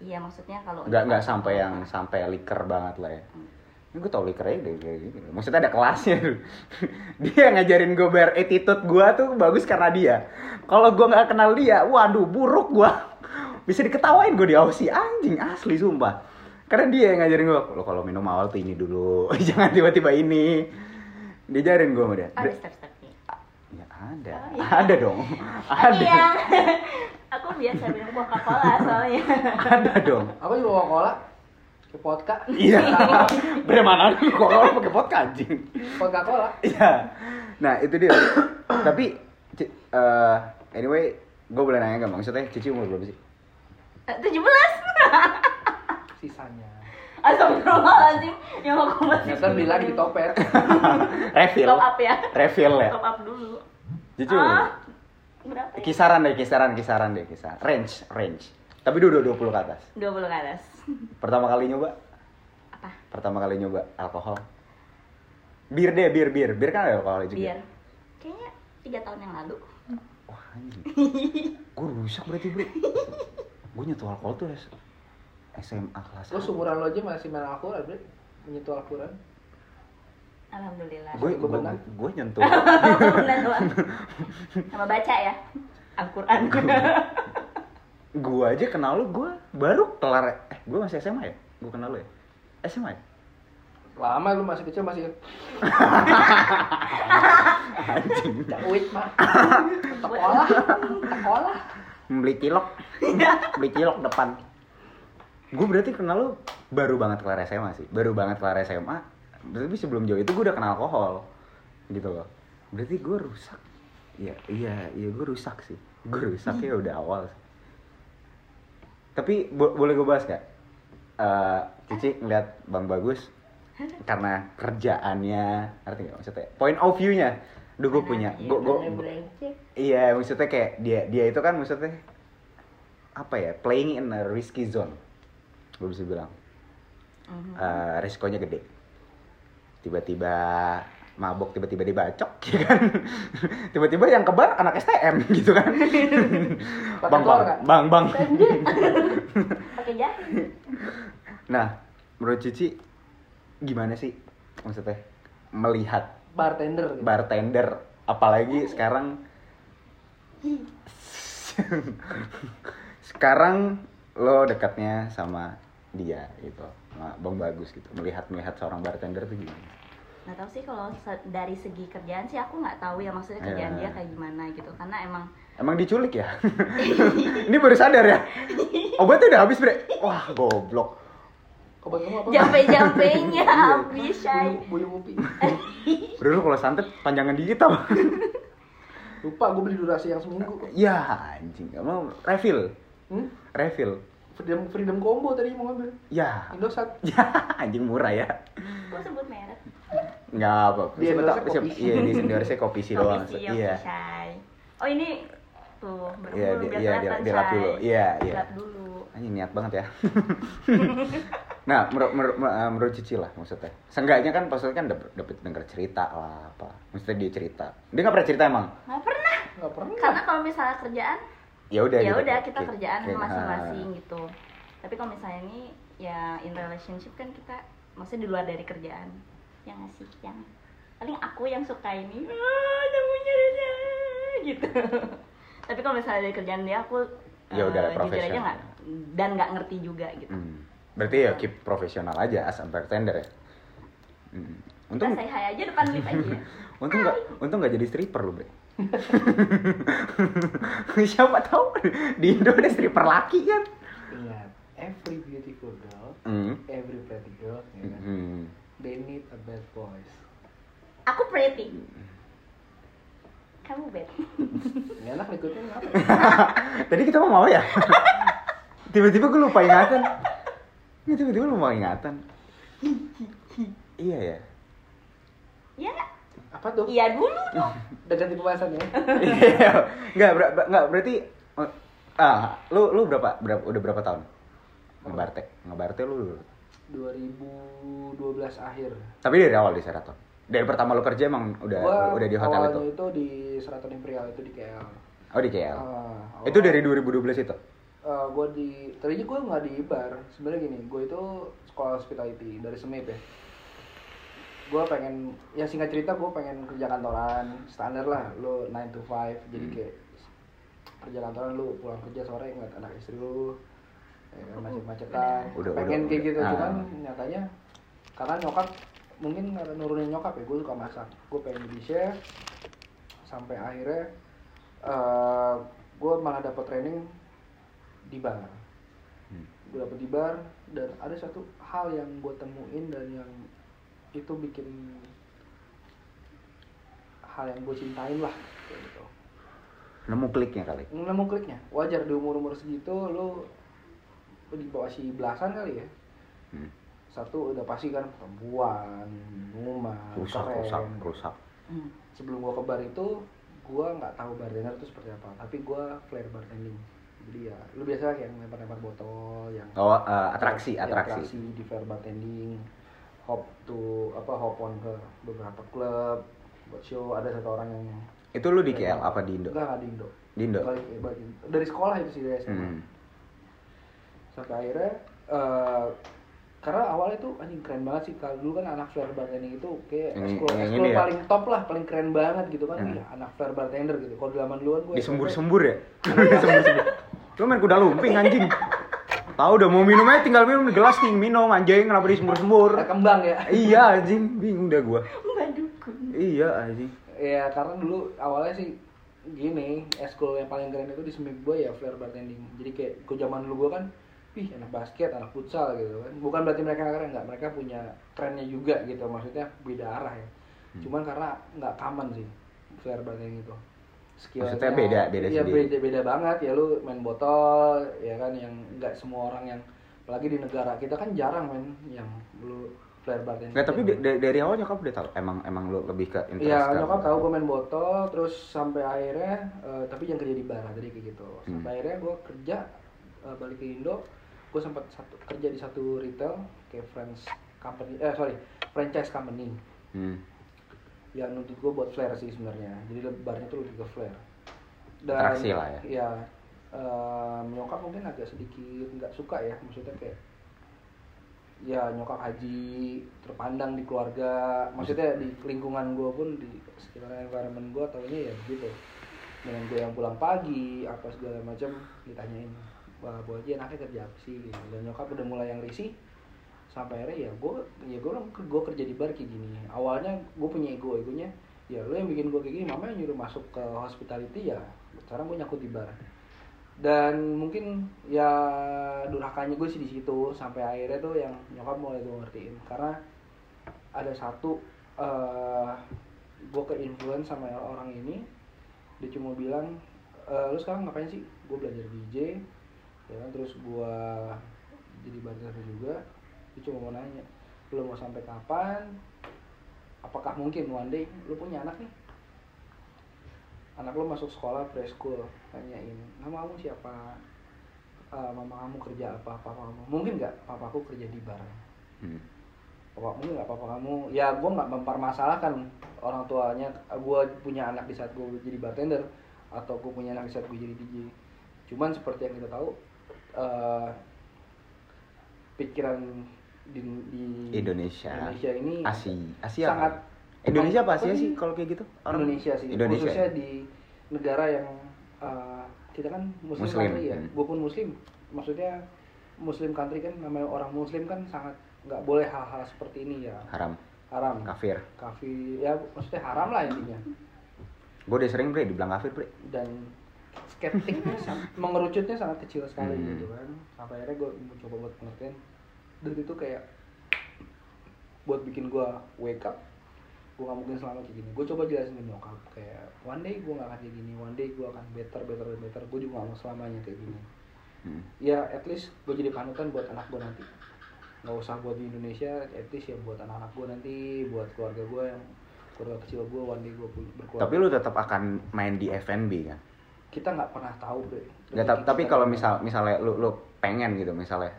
Iya maksudnya kalau Nggak nggak sampai yang sampai liker banget lah ya. Hmm. Ini gue tau liker aja deh kayak gitu. Maksudnya ada kelasnya dulu. dia ngajarin gue biar attitude gue tuh bagus karena dia. Kalau gue nggak kenal dia, waduh buruk gue. Bisa diketawain gue di Aussie anjing asli sumpah. Karena dia yang ngajarin gue, lo kalau minum awal tuh ini dulu, jangan tiba-tiba ini. Diajarin gue sama dia. ada step-stepnya. Ya ada, Oh, iya. ada dong, ada, Iya. aku biasa minum Coca-Cola soalnya. ada dong. apa juga coca cola ke vodka Iya, bagaimana kok kalau pakai vodka anjing? coca cola Iya. Nah itu dia. Tapi eh, anyway, gue boleh nanya nggak maksudnya Cici umur berapa sih? Eh, 17. Sisanya Astagfirullahaladzim Yang aku masih beli lagi di topet Refill. Top up ya Refill ya. Top up dulu umur Ah, berapa? Ya? Kisaran deh, kisaran, kisaran deh, kisaran. Range, range. Tapi dua 20 ke atas. 20 ke atas Pertama kali nyoba? Apa? Pertama kali nyoba alkohol. Bir deh, bir, bir. Bir kan ada alkohol juga. biar kayaknya tiga tahun yang lalu Wah, anjing. Gue rusak berarti, Bre. Gue nyentuh alkohol tuh SMA kelas Lo seumuran lo aja masih main Al-Quran, Bre? Menyentuh Al-Quran. alhamdulillah Gue gue gue nyentuh. Benar doang. sama baca ya Al-Quran gue aja kenal lu, gue baru kelar. Eh, gue masih SMA ya? Gue kenal lu ya? SMA ya? Lama lu masih kecil masih Anjing. cakwit mah. Sekolah, sekolah. Beli cilok. Beli cilok depan. Gue berarti kenal lu baru banget kelar SMA sih. Baru banget kelar SMA. Berarti sebelum jauh itu gue udah kenal alkohol. Gitu loh. Berarti gue rusak. Iya, iya, iya gue rusak sih. Gue rusak ya udah awal sih. Tapi bo- boleh gue bahas gak? Eh, Cici ngeliat Bang Bagus karena kerjaannya, ngerti gak maksudnya? Point of view-nya. Duh gue punya, gue gue Iya, maksudnya kayak dia dia itu kan maksudnya apa ya? Playing in a risky zone. Gue bisa bilang. Eh, risikonya gede. Tiba-tiba mabok, tiba-tiba dibacok, ya kan? Tiba-tiba yang kebar anak STM gitu kan? Bang, bang, bang, bang. pakai jahe Nah, menurut Cici gimana sih maksudnya melihat Bartender. gitu. bartender apalagi sekarang sekarang lo dekatnya sama dia gitu. Bang bagus gitu. Melihat melihat seorang bartender tuh gimana? Nggak tahu sih kalau se- dari segi kerjaan sih aku nggak tahu ya maksudnya kerjaan dia kayak gimana gitu. Karena emang emang diculik ya? Ini baru sadar ya? Obatnya udah habis bre. Wah goblok. Obat kamu apa? jampe-jampenya habis Shay. Bulu upi. Bro, lu kalau santet panjangan dikit apa? Lupa gue beli durasi yang seminggu. ya anjing. Gak mau. Refill. Hmm? refill Freedom Freedom Combo tadi mau ngambil. ya. Indosat. ya anjing murah ya. Gua sebut merek. Nggak apa Di siapa endorse tahu siapa kopi. iya di endorse kopi sih doang. Iya. Oh ini tuh Iya, di- biar iya, kelihatan di- dilap Shay. dulu. Iya, iya. Dilap dulu. Anjing niat banget ya. Nah menurut menurut menurut Cici lah maksudnya. Seenggaknya kan maksudnya kan dapet, denger cerita lah apa. Maksudnya dia cerita. Dia nggak pernah cerita emang? Nggak pernah. Enggak pernah. karena kalau misalnya kerjaan ya udah ya gitu. udah kita kerjaan masing-masing ah, gitu. Tapi kalau misalnya ini ya in relationship kan kita maksudnya di luar dari kerjaan. Yang ngasih yang paling aku yang suka ini ah Reza," gitu. Tapi kalau misalnya dari kerjaan dia aku Ya udah, eh, jujur aja dan nggak ngerti juga gitu. Hmm. berarti ya keep profesional aja as a bartender ya? Hmm. untung say hi aja depan lift aja. Untung nggak untung nggak jadi stripper lu bre siapa tahu di Indo ada stripper laki kan Ingat, every beautiful girl, hmm. every pretty girl, ya kan? Hmm. they need a bad voice. aku pretty kamu bad Ini anak ngikutin apa? Tadi kita mau mau ya? Tiba-tiba gue lupa ingatan. Ya, tiba-tiba lupa ingatan. iya ya. ya nggak? Apa tuh? iya dulu dong Udah ganti pembahasan ya? Iya. Enggak, ber- ber- enggak berarti oh, ah, lu lu berapa berapa udah berapa tahun? Ngebarte. Ngebarte lu. 2012 akhir. Tapi dari awal di Seraton. Dari pertama lu kerja emang udah Gua udah di hotel itu. itu di Seraton Imperial itu di KL. Oh, di KL. Ah, itu dari 2012 itu. Eh, gue di tadinya gue nggak di bar sebenarnya gini gue itu sekolah hospitality dari semip ya gue pengen ya singkat cerita gue pengen kerja kantoran standar lah lo 9 to 5 jadi Hmm. kayak kerja kantoran lu pulang kerja sore ngeliat anak istri lu ya kan, masih macetan Udah, pengen udah, kayak udah. gitu Ah. cuman nyatanya karena nyokap mungkin karena nurunin nyokap ya gue suka masak gue pengen jadi chef sampai akhirnya eh gue malah dapat training di bar Hmm. gue dapet di bar dan ada satu hal yang gue temuin dan yang itu bikin hal yang gue cintain lah gitu Nemu kliknya kali. nemu kliknya wajar di umur umur segitu lo di bawah si belasan kali ya Hmm. satu udah pasti kan perempuan rumah Rusak, keren rusak, rusak. Hmm. sebelum gua ke bar itu gua nggak tahu bartender itu seperti apa tapi gua flair bartending jadi ya lu biasa kayak lempar-lempar botol yang Oh, eh, atraksi, ya, atraksi. di flair bartending hop to apa hop on ke beberapa klub buat show ada satu orang yang Itu lu di KL apa di Indo? enggak enggak di Indo Di Indo. Balik, balik Indo. dari sekolah itu sih dari SMA Hmm. sampai akhirnya eh, karena awalnya tuh anjing keren banget sih kalau dulu kan anak flare bartending itu kayak Ini- ekskul yang ekskul ini ya? paling top lah paling keren banget gitu kan Hmm. Ih, anak flare bartender gitu kalau zaman duluan gue Disembur-sembur ya? Disembur-sembur. Lu main kuda lumping anjing. Tahu udah mau minum aja tinggal minum di gelas nih minum anjing kenapa disembur-sembur? kembang ya iya anjing, bingung dah gua. Dukun. Iya anjing. ya karena dulu awalnya sih gini eskul yang paling keren itu di semik gue ya flare bartending jadi kayak gue zaman dulu gue kan ih anak basket anak futsal gitu kan bukan berarti mereka keren nggak mereka punya kerennya juga gitu maksudnya beda arah ya Hmm. cuman karena nggak common sih flare bartending itu Skillnya- Maksudnya beda- beda sendiri. beda beda banget ya lu main botol ya kan yang nggak semua orang yang apalagi di negara kita kan jarang main yang lu flare bartending Nggak, tapi da- dari awal nyokap udah tahu emang emang lu lebih ke interest Iya, nyokap tahu gue main botol, terus sampai akhirnya, eh, tapi yang kerja di bar tadi kayak gitu. Sampai Hmm. akhirnya gue kerja eh, balik ke Indo, gue sempat satu, kerja di satu retail kayak franchise company, eh sorry, franchise company Hmm. Yang nuntut gue buat flare sih sebenarnya. Jadi le- barnya tuh lebih ke flare. Atraksi lah ya. Iya, eh, nyokap mungkin agak sedikit nggak suka ya, maksudnya kayak ya nyokap haji terpandang di keluarga maksudnya di lingkungan gue pun di sekitar environment gue taunya ya begitu dengan gue yang pulang pagi apa segala macam ditanyain bu haji anaknya kerja apa sih gitu. dan nyokap udah mulai yang risih sampai akhirnya ya gue ya gue gue kerja di bar kayak gini. Awalnya gue punya ego egonya ya lo yang bikin gue kayak gini mama yang nyuruh masuk ke hospitality ya sekarang gue nyakut di bar. Dan mungkin ya durhakanya gue sih di situ sampai akhirnya tuh yang nyokap mulai gue ngertiin. Karena ada satu eh gue ke influence sama orang ini dia cuma bilang e, lu sekarang ngapain sih? Gue belajar DJ ya kan terus gue jadi bartender juga dia cuma mau nanya lu mau sampai kapan? Apakah mungkin one day lu punya anak nih? Anak lu masuk sekolah preschool tanyain nama kamu siapa? Eh, mama kamu kerja apa? Papa kamu? Mungkin nggak? Papaku kerja di bar. Hmm. papa mungkin nggak papa kamu? Ya gue nggak mempermasalahkan orang tuanya gue punya anak di saat gue jadi bartender atau gue punya anak di saat gue jadi DJ cuman seperti yang kita tahu eh, pikiran di, di Indonesia. Indonesia ini Asia. Asia. sangat Indonesia apa Asia sih kalau kayak gitu? Orang- Indonesia sih Indonesia. khususnya di negara yang uh, kita kan muslim, Muslim, country ya hmm. gue pun muslim maksudnya muslim country kan namanya orang muslim kan sangat nggak boleh hal-hal seperti ini ya Haram. haram Kafir. kafir ya maksudnya haram lah intinya Gue udah sering bre dibilang kafir bre. dan skeptiknya mengerucutnya sangat kecil sekali Hmm. gitu kan sampai akhirnya gue mencoba buat pengertian dan itu kayak buat bikin gue wake up gue gak mungkin selama kayak gini. Gue coba jelasin ke nyokap kayak one day gue gak akan kayak gini one day gue akan better better better gue juga gak mau selamanya kayak gini. Hmm. ya at least gue jadi panutan buat anak gue nanti. Nggak usah buat di Indonesia at least ya buat anak-anak gue nanti buat keluarga gue yang keluarga kecil gue one day gue berkeluarga. Tapi lu tetap akan main di F&B kan? kita nggak pernah tahu bre. Ya, tapi kalau dari misal misalnya lu lu pengen gitu misalnya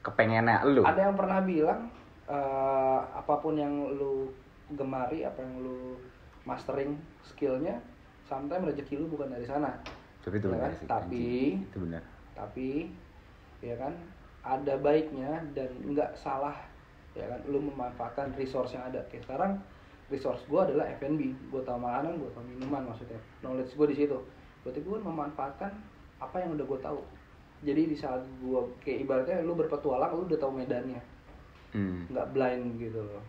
kepengennya lu. ada yang pernah bilang eh, apa pun yang lu gemari apa yang lu mastering skillnya sometimes rezeki lu bukan dari sana Tapi itu Ya benar kan? sih. Tapi- itu benar. tapi ya kan ada baiknya dan nggak salah ya kan lu memanfaatkan resource yang ada kayak sekarang resource gue adalah F&B gue tahu makanan gue tahu minuman maksudnya knowledge gue di situ berarti gue memanfaatkan apa yang udah gue tahu jadi di saat gue kayak ibaratnya lu berpetualang lu udah tahu medannya. Hmm. nggak blind gitu loh.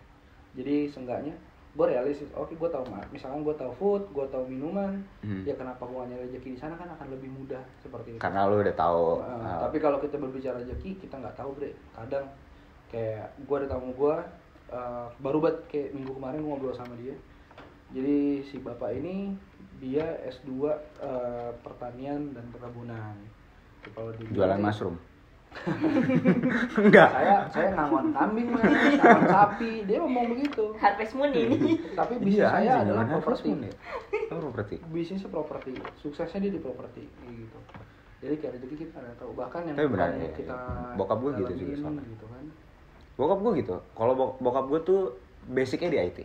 Jadi seenggaknya gue realistis oke gue tahu misalkan gue tahu food gue tahu minuman Hmm. ya kenapa gue nyari rezeki di sana kan akan lebih mudah seperti itu. Karena lu udah tahu Nah, uh, tapi kalau kita berbicara rezeki kita nggak tahu bre. Kadang kayak gue ada tamu gue uh, baru banget kayak minggu kemarin gua ngobrol sama dia. Jadi si bapak ini dia S2 uh, pertanian dan perkebunan jualan mushroom. Enggak. saya saya ngangon kambing mas ngangon sapi dia ngomong begitu Harvest Moon ini. tapi bisnis saya Iya, anjing, adalah properti ya? Oh, properti. bisnisnya properti suksesnya dia di properti gitu jadi kayak rezeki kita nggak tahu bahkan yang Tapi benar, bukan ya, kita bokap gue gitu juga soalnya. gitu kan bokap gue gitu kalau bo- bokap gue tuh basicnya di IT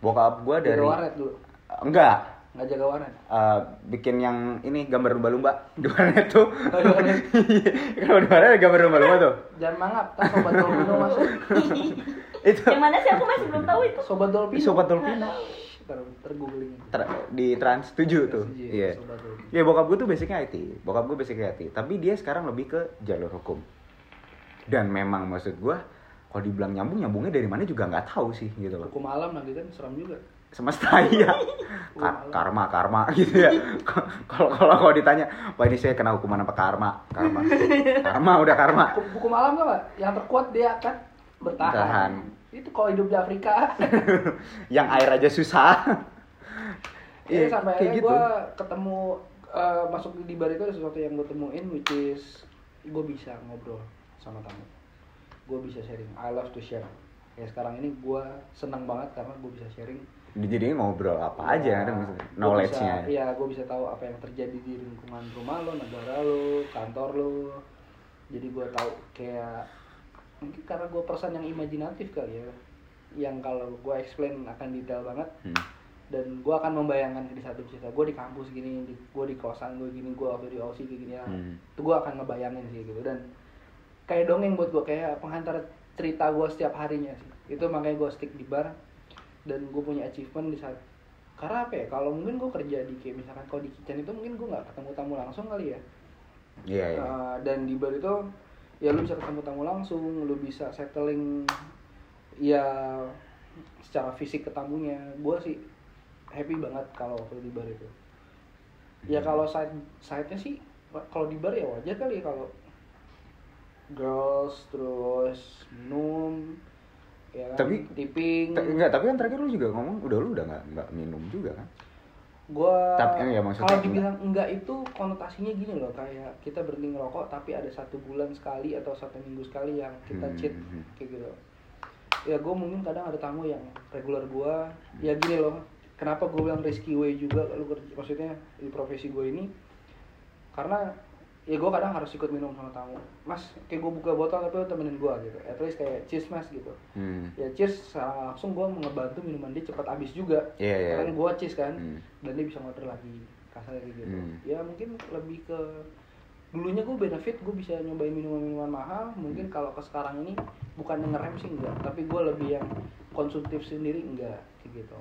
bokap gue dari Jaga warnet dulu. enggak Nggak jaga warnet. eh, bikin yang ini gambar lumba-lumba di warnet tuh Oh, kalau di warnet gambar lumba-lumba tuh Jangan mangap, tak sobat Dolpino masuk. itu yang mana sih aku masih belum tahu itu Sobat Dolpino. Sobat Dolpino. Ntar googling. Ter- di trans 7 tuh iya Sobat Dolpino. ya bokap gue tuh basicnya IT bokap gue basicnya IT tapi dia sekarang lebih ke jalur hukum dan memang maksud gue kalau dibilang nyambung nyambungnya dari mana juga nggak tahu sih gitu loh Hukum alam lagi kan seram juga. Semesta iya Ka- karma karma gitu ya kalau kalau kalau ditanya wah ini saya kena hukuman apa karma karma karma udah karma Hukum, alam nggak? Yang terkuat dia kan bertahan. Bertahan. Itu kalau hidup di Afrika. yang air aja susah Iya Iya, sampai kayak gitu. gue ketemu eh, masuk di bar itu ada sesuatu yang gue temuin which is gue bisa ngobrol sama tamu. Gue bisa sharing. I love to share. Ya sekarang ini gue senang banget karena gue bisa sharing. Jadi ngobrol apa aja kan knowledge-nya Iya, gue bisa tahu apa yang terjadi di lingkungan rumah lo, negara lo, kantor lo. Jadi gue tahu kayak mungkin karena gue person yang imajinatif kali ya, yang kalau gue explain akan detail banget Hmm. dan gue akan membayangkan di satu cerita gue di kampus gini, di, gue di kosan gue gini, gue waktu di OSI kayak gini ya, Hmm. itu gue akan ngebayangin sih gitu dan kayak dongeng buat gue kayak penghantar cerita gue setiap harinya sih itu makanya gue stick di bar dan gue punya achievement di saat karena apa ya kalau mungkin gue kerja di kayak misalkan kalau di kitchen itu mungkin gue nggak ketemu tamu langsung kali ya. Iya iya. Uh, dan di bar itu ya lu bisa ketemu tamu langsung lu bisa settling ya secara fisik ke tamunya. Gue sih happy banget kalau waktu di bar itu. Ya Hmm. kalau side side nya sih kalau di bar ya wajar kali ya kalau girls terus minum ya kan, Tapi- tipping Ta- enggak tapi kan terakhir lu juga ngomong udah lu udah nggak nggak minum juga kan? Gua Tapi, ya, maksudnya kalau dibilang enggak itu konotasinya gini loh kayak kita berhenti ngerokok tapi ada satu bulan sekali atau satu minggu sekali yang kita Hmm, cheat hmm. kayak gitu. Ya gue mungkin kadang ada tamu yang regular gua. Ya gini loh kenapa gue bilang risky way juga lu maksudnya di profesi gue ini? Karena ya gue kadang harus ikut minum sama tamu. Mas kayak gue buka botol tapi lu temenin gue gitu. At least kayak cheers mas gitu. Hmm. ya cheers secara langsung gue ngebantu minuman dia cepat habis juga. Iya, iya. karena gue cheers kan Hmm. dan dia bisa ngotor lagi kasarnya kayak gitu. Hmm. ya mungkin lebih ke dulunya gue benefit gue bisa nyobain minuman-minuman mahal. Mungkin kalau ke sekarang ini bukan ngerem sih enggak. Tapi gue lebih yang konsumtif sendiri enggak kayak gitu.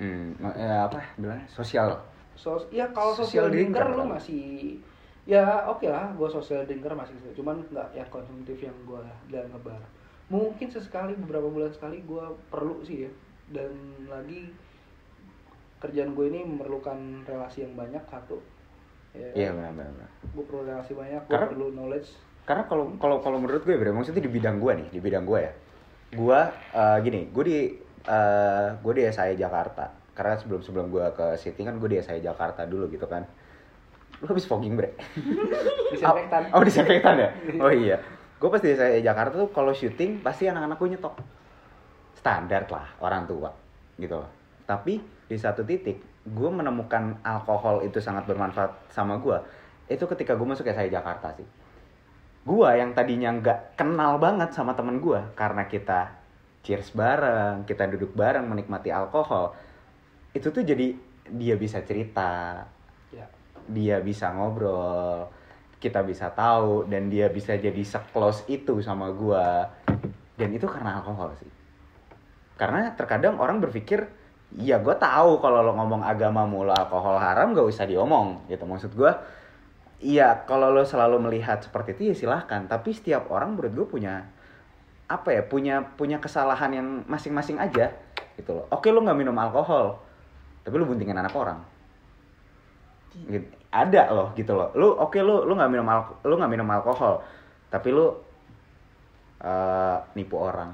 Hmm, ya apa bilangnya? Sosial. So ya kalau Social social drinker lu masih ya oke lah gue social drinker masih gitu. cuman nggak yang konsumtif yang gue dalam ngebar. Mungkin sesekali beberapa bulan sekali gue perlu sih ya. Dan lagi kerjaan gue ini memerlukan relasi yang banyak satu. Ya, iya benar benar gue perlu relasi banyak gue perlu knowledge. karena kalau kalau kalau menurut gue bre maksudnya di bidang gue nih di bidang gue ya. Gue eh, gini gue di eh, gue di SAI Jakarta. Karena sebelum sebelum gue ke City kan gue di SAI Jakarta dulu gitu kan lu habis fogging bre? Disinfektan. Oh disinfektan ya? Oh iya. Gue pas di SAI Jakarta tuh kalau syuting pasti anak-anak gue nyetok. Standar lah orang tua gitu. Loh tapi di satu titik gue menemukan alkohol itu sangat bermanfaat sama gue itu ketika gue masuk SAI Jakarta sih. Gue yang tadinya nggak kenal banget sama temen gue karena kita cheers bareng kita duduk bareng menikmati alkohol itu tuh jadi dia bisa cerita dia bisa ngobrol kita bisa tahu dan dia bisa jadi seclose itu sama gua. Dan itu karena alkohol sih. Karena terkadang orang berpikir ya gue tahu kalau lo ngomong agama mulu alkohol haram gak usah diomong gitu. Maksud gua iya kalau lo selalu melihat seperti itu ya silahkan. Tapi setiap orang menurut gue punya apa ya punya punya kesalahan yang masing-masing aja gitu loh. Oke lo nggak minum alkohol tapi lo buntingin anak orang gitu. ada loh gitu loh. Lu oke lu lu nggak minum alko lu nggak minum alkohol tapi lu eh, nipu orang.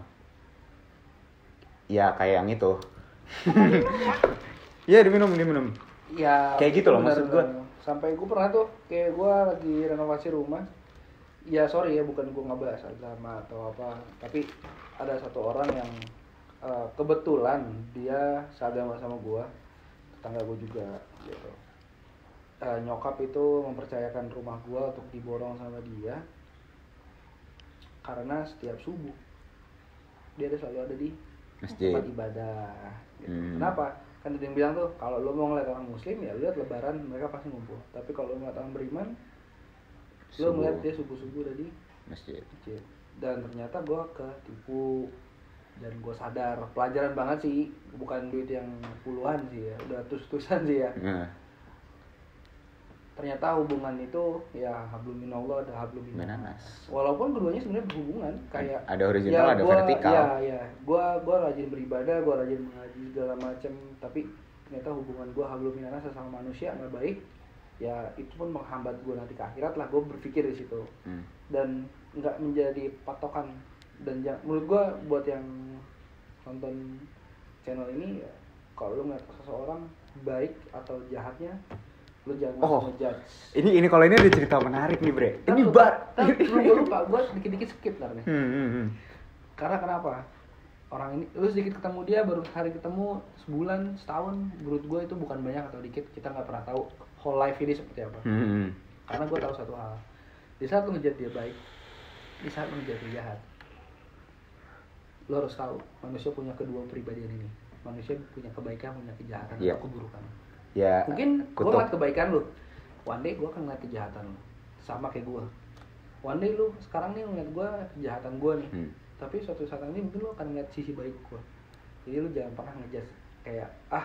Ya kayak yang itu. Iya diminum diminum. Ya Kayak gitu loh, maksud gua. sampai gue pernah tuh kayak gue lagi renovasi rumah. Ya sorry ya bukan gue ngebahas agama atau apa tapi ada satu orang yang eh, kebetulan dia seagama sama gue tetangga gue juga gitu Eh, nyokap itu mempercayakan rumah gue untuk diborong sama dia karena setiap subuh dia ada selalu ada di Masjid. tempat ibadah gitu. Hmm. kenapa? Kan ada yang bilang tuh kalau lo mau ngeliat orang muslim ya lihat lebaran mereka pasti ngumpul. Tapi kalau lo ngeliat orang beriman lo ngeliat dia subuh subuh udah di Masjid. masjid. Dan ternyata gue ketipu. Dan gue sadar. Pelajaran banget sih. Bukan duit yang puluhan sih ya. Udah tus-tusan sih ya. Nah, ternyata hubungan itu ya hablum minallah ada hablum Minanas. walaupun keduanya sebenarnya berhubungan kayak Ada horizontal, ada gua, vertikal. ya ya gua gua rajin beribadah gua rajin mengaji segala macam tapi ternyata hubungan gua hablum minanas sesama manusia nggak baik ya itu pun menghambat gua nanti ke akhirat lah gua berpikir di situ Hmm. dan nggak menjadi patokan dan ja- menurut gua buat yang nonton channel ini ya, kalau lu ngeliat seseorang baik atau jahatnya lu jangan Oh. ngejudge Ini ini kalau ini ada cerita menarik nih, Bre. Ini lu- bar. lu gua lupa gua dikit-dikit skip ntar nih Hmm, hmm, hmm. karena kenapa orang ini lu sedikit ketemu dia baru hari ketemu sebulan setahun menurut gua itu bukan banyak atau dikit kita nggak pernah tahu whole life ini seperti apa Hmm, hmm. karena gue tahu satu hal di saat lu ngejat dia baik di saat lu ngejat dia jahat lo harus tahu manusia punya kedua pribadian ini manusia punya kebaikan punya kejahatan Iya. atau keburukan Ya. mungkin gue ngeliat kebaikan lu one day gue akan ngeliat kejahatan lu sama kayak gue one day lu sekarang nih ngeliat gue kejahatan gue nih Hmm. tapi suatu saat nanti mungkin lu akan ngeliat sisi baik gue jadi lu jangan pernah ngejudge kayak ah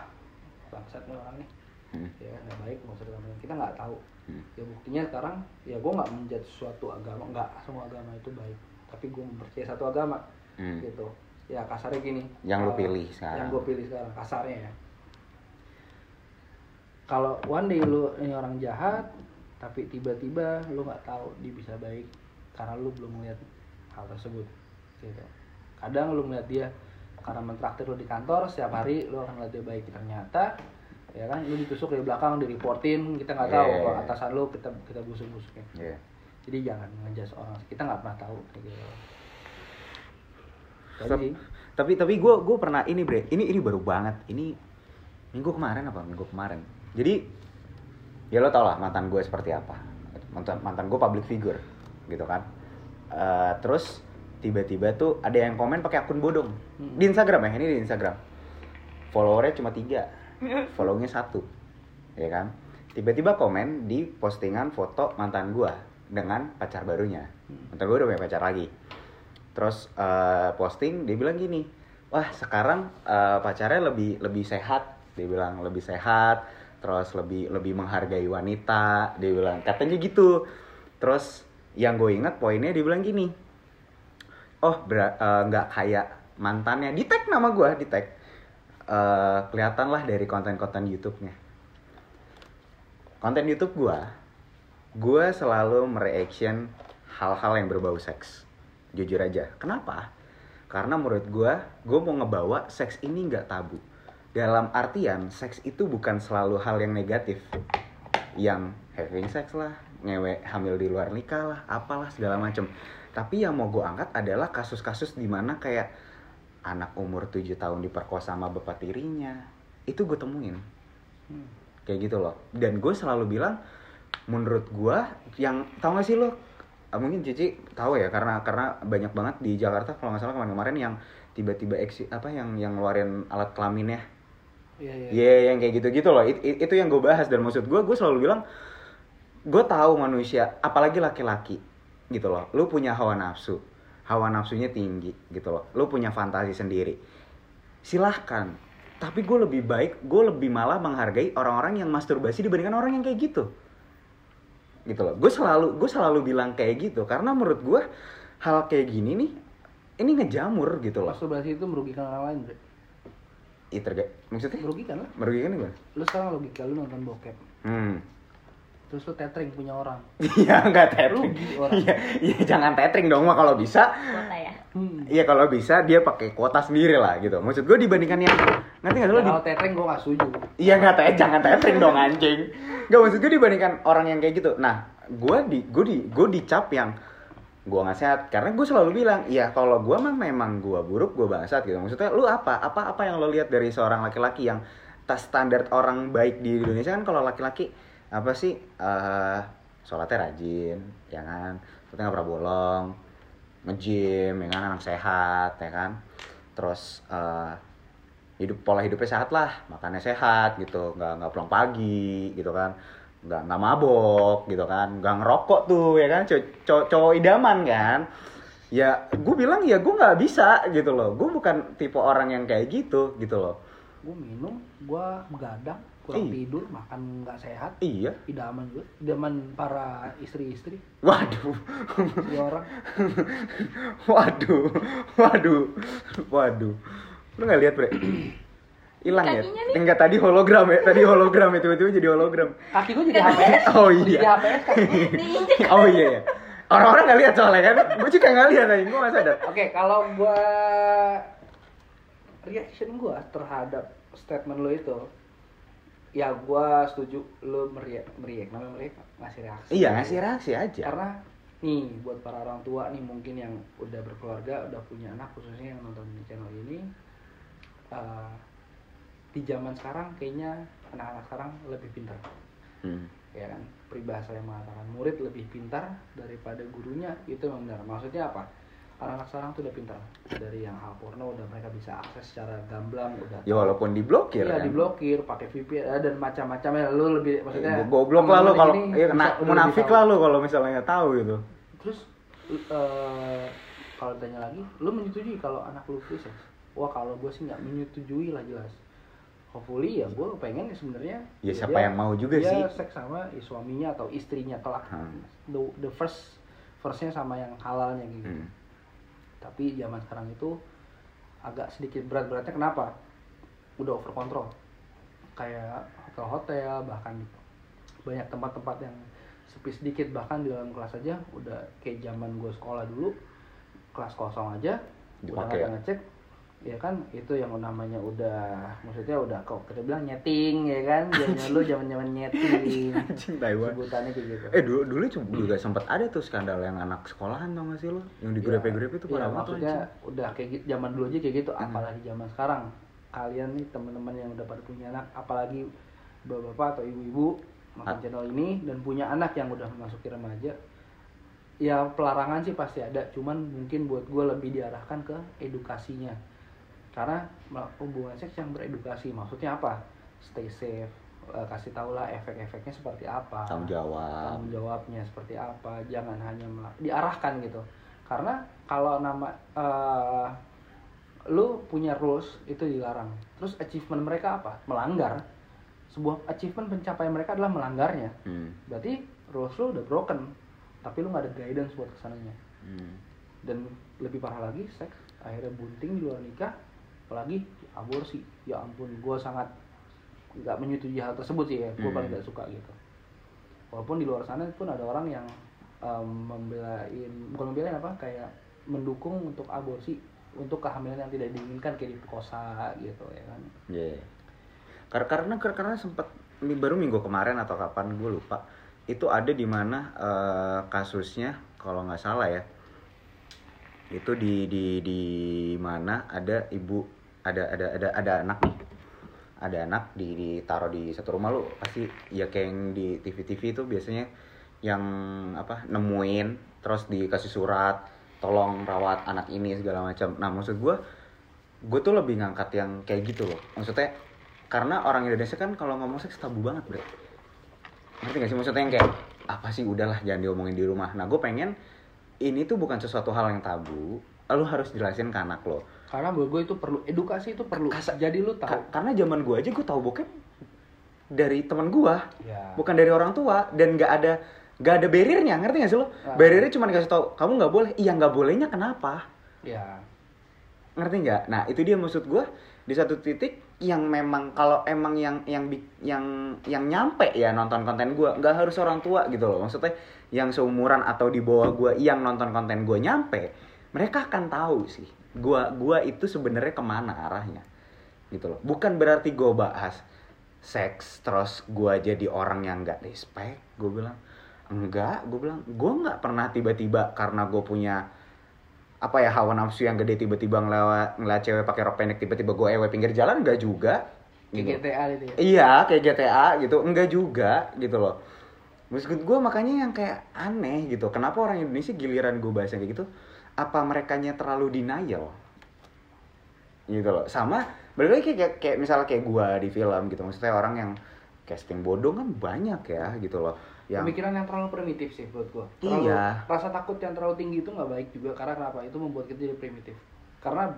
bangsat nih orang nih Hmm. ya nggak baik digamain. kita nggak tahu Hmm. ya buktinya sekarang ya gue nggak menjudge suatu agama nggak semua agama itu baik tapi gue mempercayai satu agama Hmm. gitu ya kasarnya gini Yang lu eh, pilih sekarang. yang gue pilih sekarang kasarnya ya kalau one day lu ini orang jahat tapi tiba-tiba lu nggak tahu dia bisa baik karena lu belum melihat hal tersebut gitu kadang lu melihat dia karena mentraktir lu di kantor setiap hari lu akan melihat dia baik ternyata ya kan lu ditusuk dari belakang di reportin kita nggak tahu Yeah. kalau atasan lu kita kita busuk busuknya Iya. jadi jangan ngejudge orang kita nggak pernah tahu gitu. Jadi, Tapi tapi gue gue pernah ini bre, ini ini baru banget. Ini minggu kemarin apa minggu kemarin. Jadi ya lo tau lah mantan gue seperti apa. Mantan mantan gue public figure gitu kan. Eh, terus tiba-tiba tuh ada yang komen pakai akun bodong Hmm. di Instagram ya ini di Instagram. Followernya cuma tiga, follownya satu, ya kan. Tiba-tiba komen di postingan foto mantan gue dengan pacar barunya. Hmm. Mantan gue udah punya pacar lagi terus eh, posting dia bilang gini wah sekarang eh, pacarnya lebih lebih sehat dia bilang lebih sehat terus lebih lebih menghargai wanita dia bilang katanya gitu. Terus yang gue ingat poinnya dia bilang gini oh eh, nggak kayak mantannya. Di tag nama gue di tag. Eh, kelihatan lah dari konten-konten YouTube-nya. Konten YouTube gue gue selalu mereaction hal-hal yang berbau seks. Jujur aja. Kenapa? Karena menurut gue gue mau ngebawa seks ini nggak tabu dalam artian seks itu bukan selalu hal yang negatif. Yang having sex lah ngewe hamil di luar nikah lah apalah segala macem. Tapi yang mau gue angkat adalah kasus-kasus di mana kayak anak umur 7 tahun diperkosa sama bapak tirinya itu gue temuin. Hmm. kayak gitu loh. Dan gue selalu bilang menurut gue yang tau gak sih lo? Ah, mungkin Cici tahu ya karena karena banyak banget di Jakarta kalau nggak salah kemarin-kemarin yang tiba-tiba apa yang yang ngeluarin alat kelaminnya Iya, iya. Iya yang kayak gitu-gitu loh. It- it- itu yang gue bahas. Dan maksud gue gue selalu bilang gue tahu manusia apalagi laki-laki gitu loh. Lu punya hawa nafsu. Hawa nafsunya tinggi gitu loh. Lu punya fantasi sendiri. Silahkan. Tapi gue lebih baik gue lebih malah menghargai orang-orang yang masturbasi dibandingkan orang yang kayak gitu. Gitu loh. Gue selalu gue selalu bilang kayak gitu. Karena menurut gue hal kayak gini nih ini ngejamur gitu loh. Masturbasi itu merugikan orang lain bre Ih, terga- maksudnya merugikan lah merugikan gimana? lu sekarang logika lu nonton bokep Hmm. terus lu tethering punya orang Iya nggak tethering. Rugi orang. Iya, iya jangan tethering dong mah kalau bisa. kuota ya hmm. Iya kalau bisa dia pakai kuota sendiri lah gitu. Maksud gue dibandingkan yang nanti nggak salah di, kalau tethering gua gak setuju Iya nggak teh jangan tethering dong anjing. Gak maksud gue dibandingkan orang yang kayak gitu. Nah gue di gue di gue dicap yang gue nggak sehat. Karena gue selalu bilang iya kalau gue mah memang gue buruk gue bangsat gitu. Maksudnya lu apa? Apa apa yang lo lihat dari seorang laki-laki yang tas standar orang baik di Indonesia? Kan kalau laki-laki apa sih eh sholatnya rajin ya kan? Sholatnya nggak pernah bolong nge-gym ya kan? Anak sehat ya kan? Terus eh, hidup pola hidupnya sehat lah makannya sehat gitu nggak nggak pulang pagi gitu kan nggak nggak mabok gitu kan. Nggak ngerokok tuh ya kan. Cowok cowok idaman kan. Ya gue bilang ya gue nggak bisa gitu loh. Gue bukan tipe orang yang kayak gitu gitu loh. Gue minum gue begadang kurang Iya. tidur makan nggak sehat. Iya. Idaman juga idaman para istri-istri. Waduh. Si orang. Waduh waduh waduh. Lu nggak lihat bre hilang ya? Kakinya nih. enggak tadi hologram ya tadi hologram ya tiba-tiba jadi hologram. Kaki gue jadi HPS Oh, jadi iya. HPS diinjek oh iya ya orang-orang nggak lihat soalnya kan? Gue juga nggak lihat aja gue nggak sadar. Oke, kalau gua reaction gua terhadap statement lo itu ya gua setuju lo meriak meriak. Namanya meriak? Ngasih reaksi. iya ngasih reaksi aja. Karena nih buat para orang tua nih mungkin yang udah berkeluarga, udah punya anak khususnya yang nonton di channel ini eh, di zaman sekarang kayaknya anak-anak sekarang lebih pintar. Hmm. ya kan? Peribahasa yang mengatakan murid lebih pintar daripada gurunya itu memang benar. Maksudnya apa? Anak-anak sekarang tuh udah pintar. Dari yang hal porno udah mereka bisa akses secara gamblang udah ya walaupun diblokir iya kan? diblokir pakai VPN eh, dan macam-macamnya. Lu lebih maksudnya Eh, goblok lah teman-teman kalau iya bisa- kena munafik lah lo kalau misalnya nggak tahu gitu. Terus eh, kalau ditanya lagi lu menyetujui kalau anak lu free sex wah kalau gue sih nggak menyetujui lah jelas hopefully ya gue pengen ya sebenarnya Ya, siapa dia- yang mau juga dia sih. seks sama ya, suaminya atau istrinya kelak Hmm. the, the first firstnya sama yang halalnya gitu Hmm. tapi zaman sekarang itu agak sedikit berat-beratnya kenapa udah over control kayak hotel-hotel bahkan banyak tempat-tempat yang sepi sedikit bahkan di dalam kelas aja udah kayak zaman gue sekolah dulu kelas kosong aja udah Dipakai nggak ya? ngecek ya kan itu yang namanya udah maksudnya udah kok kita bilang nyeting ya kan? Zaman lu zaman zaman nyeting sebutannya kayak gitu. Eh dulu dulu juga sempat ada tuh skandal yang anak sekolahan tau gak sih lo? Yang di itu Iya, parah banget tuh, maksudnya anjing. udah kayak gitu zaman dulu aja kayak gitu. Hmm. apalagi zaman sekarang. Kalian nih teman-teman yang udah pada punya anak apalagi bapak-bapak atau ibu-ibu nonton Ah. channel ini dan punya anak yang udah memasuki remaja ya pelarangan sih pasti ada. Cuman mungkin buat gue lebih diarahkan ke edukasinya karena hubungan seks yang beredukasi maksudnya apa? Stay safe eh, kasih tau lah efek-efeknya seperti apa. Tanggung jawab. tanggung jawabnya seperti apa jangan hanya diarahkan gitu. Karena kalau nama eh, lu punya rules itu dilarang. Terus achievement mereka apa? Melanggar. Sebuah achievement pencapaian mereka adalah melanggarnya. Hmm. berarti rules lu udah broken tapi lu nggak ada guidance buat ke sananya. Hmm. dan lebih parah lagi seks akhirnya bunting di luar nikah apalagi aborsi. Ya ampun gue sangat nggak menyetujui hal tersebut sih ya. Gue Hmm. paling nggak suka gitu. Walaupun di luar sana pun ada orang yang em, membelain bukan membelain apa kayak mendukung untuk aborsi untuk kehamilan yang tidak diinginkan kayak diperkosa gitu ya kan? Iya. Kar- Karena kar- karena sempat baru minggu kemarin atau kapan gue lupa. Itu ada di mana eh, kasusnya kalau nggak salah ya. Itu di di di mana ada ibu ada ada ada ada anak nih. Ada anak di ditaruh di satu rumah lu pasti ya kayak di TV TV itu biasanya yang apa nemuin terus dikasih surat tolong rawat anak ini segala macam. Nah maksud gue gue tuh lebih ngangkat yang kayak gitu loh. Maksudnya karena orang Indonesia kan kalau ngomong seks tabu banget bre. Ngerti gak sih maksudnya yang kayak apa sih udahlah jangan diomongin di rumah. Nah gue pengen ini tuh bukan sesuatu hal yang tabu lu harus jelasin ke anak lo karena menurut gue itu perlu edukasi itu perlu Kasa- jadi lu tahu. Ka- karena zaman gue aja gue tahu bokep dari teman gue ya bukan dari orang tua dan nggak ada nggak ada barriernya ngerti gak sih lo Ah. barriernya cuma dikasih tahu kamu nggak boleh. Iya nggak bolehnya kenapa? Ya ngerti nggak? Nah itu dia maksud gue di satu titik yang memang kalau emang yang yang yang yang nyampe ya nonton konten gue nggak harus orang tua gitu loh. Maksudnya yang seumuran atau di bawah gue yang nonton konten gue nyampe mereka akan tahu sih gue gua itu sebenarnya ke mana arahnya gitu loh bukan berarti gue bahas seks terus gue jadi orang yang nggak respect gue bilang enggak gue bilang gue nggak pernah tiba-tiba karena gue punya apa ya hawa nafsu yang gede tiba-tiba ngelewat ngeliat cewek pakai rok pendek tiba-tiba gue ewe pinggir jalan enggak juga kayak gitu. GTA itu ya Iya, kayak GTA gitu. Enggak juga gitu loh. Maksud gue makanya yang kayak aneh gitu. Kenapa orang Indonesia giliran gue bahas yang kayak gitu apa merekanya terlalu denial gitu loh sama balik lagi kayak kayak misalnya kayak gua di film gitu maksudnya orang yang casting bodoh kan banyak ya gitu loh yang Pemikiran yang terlalu primitif sih menurut gua. Iya. Rasa takut yang terlalu tinggi itu nggak baik juga karena kenapa? Itu membuat kita jadi primitif. Karena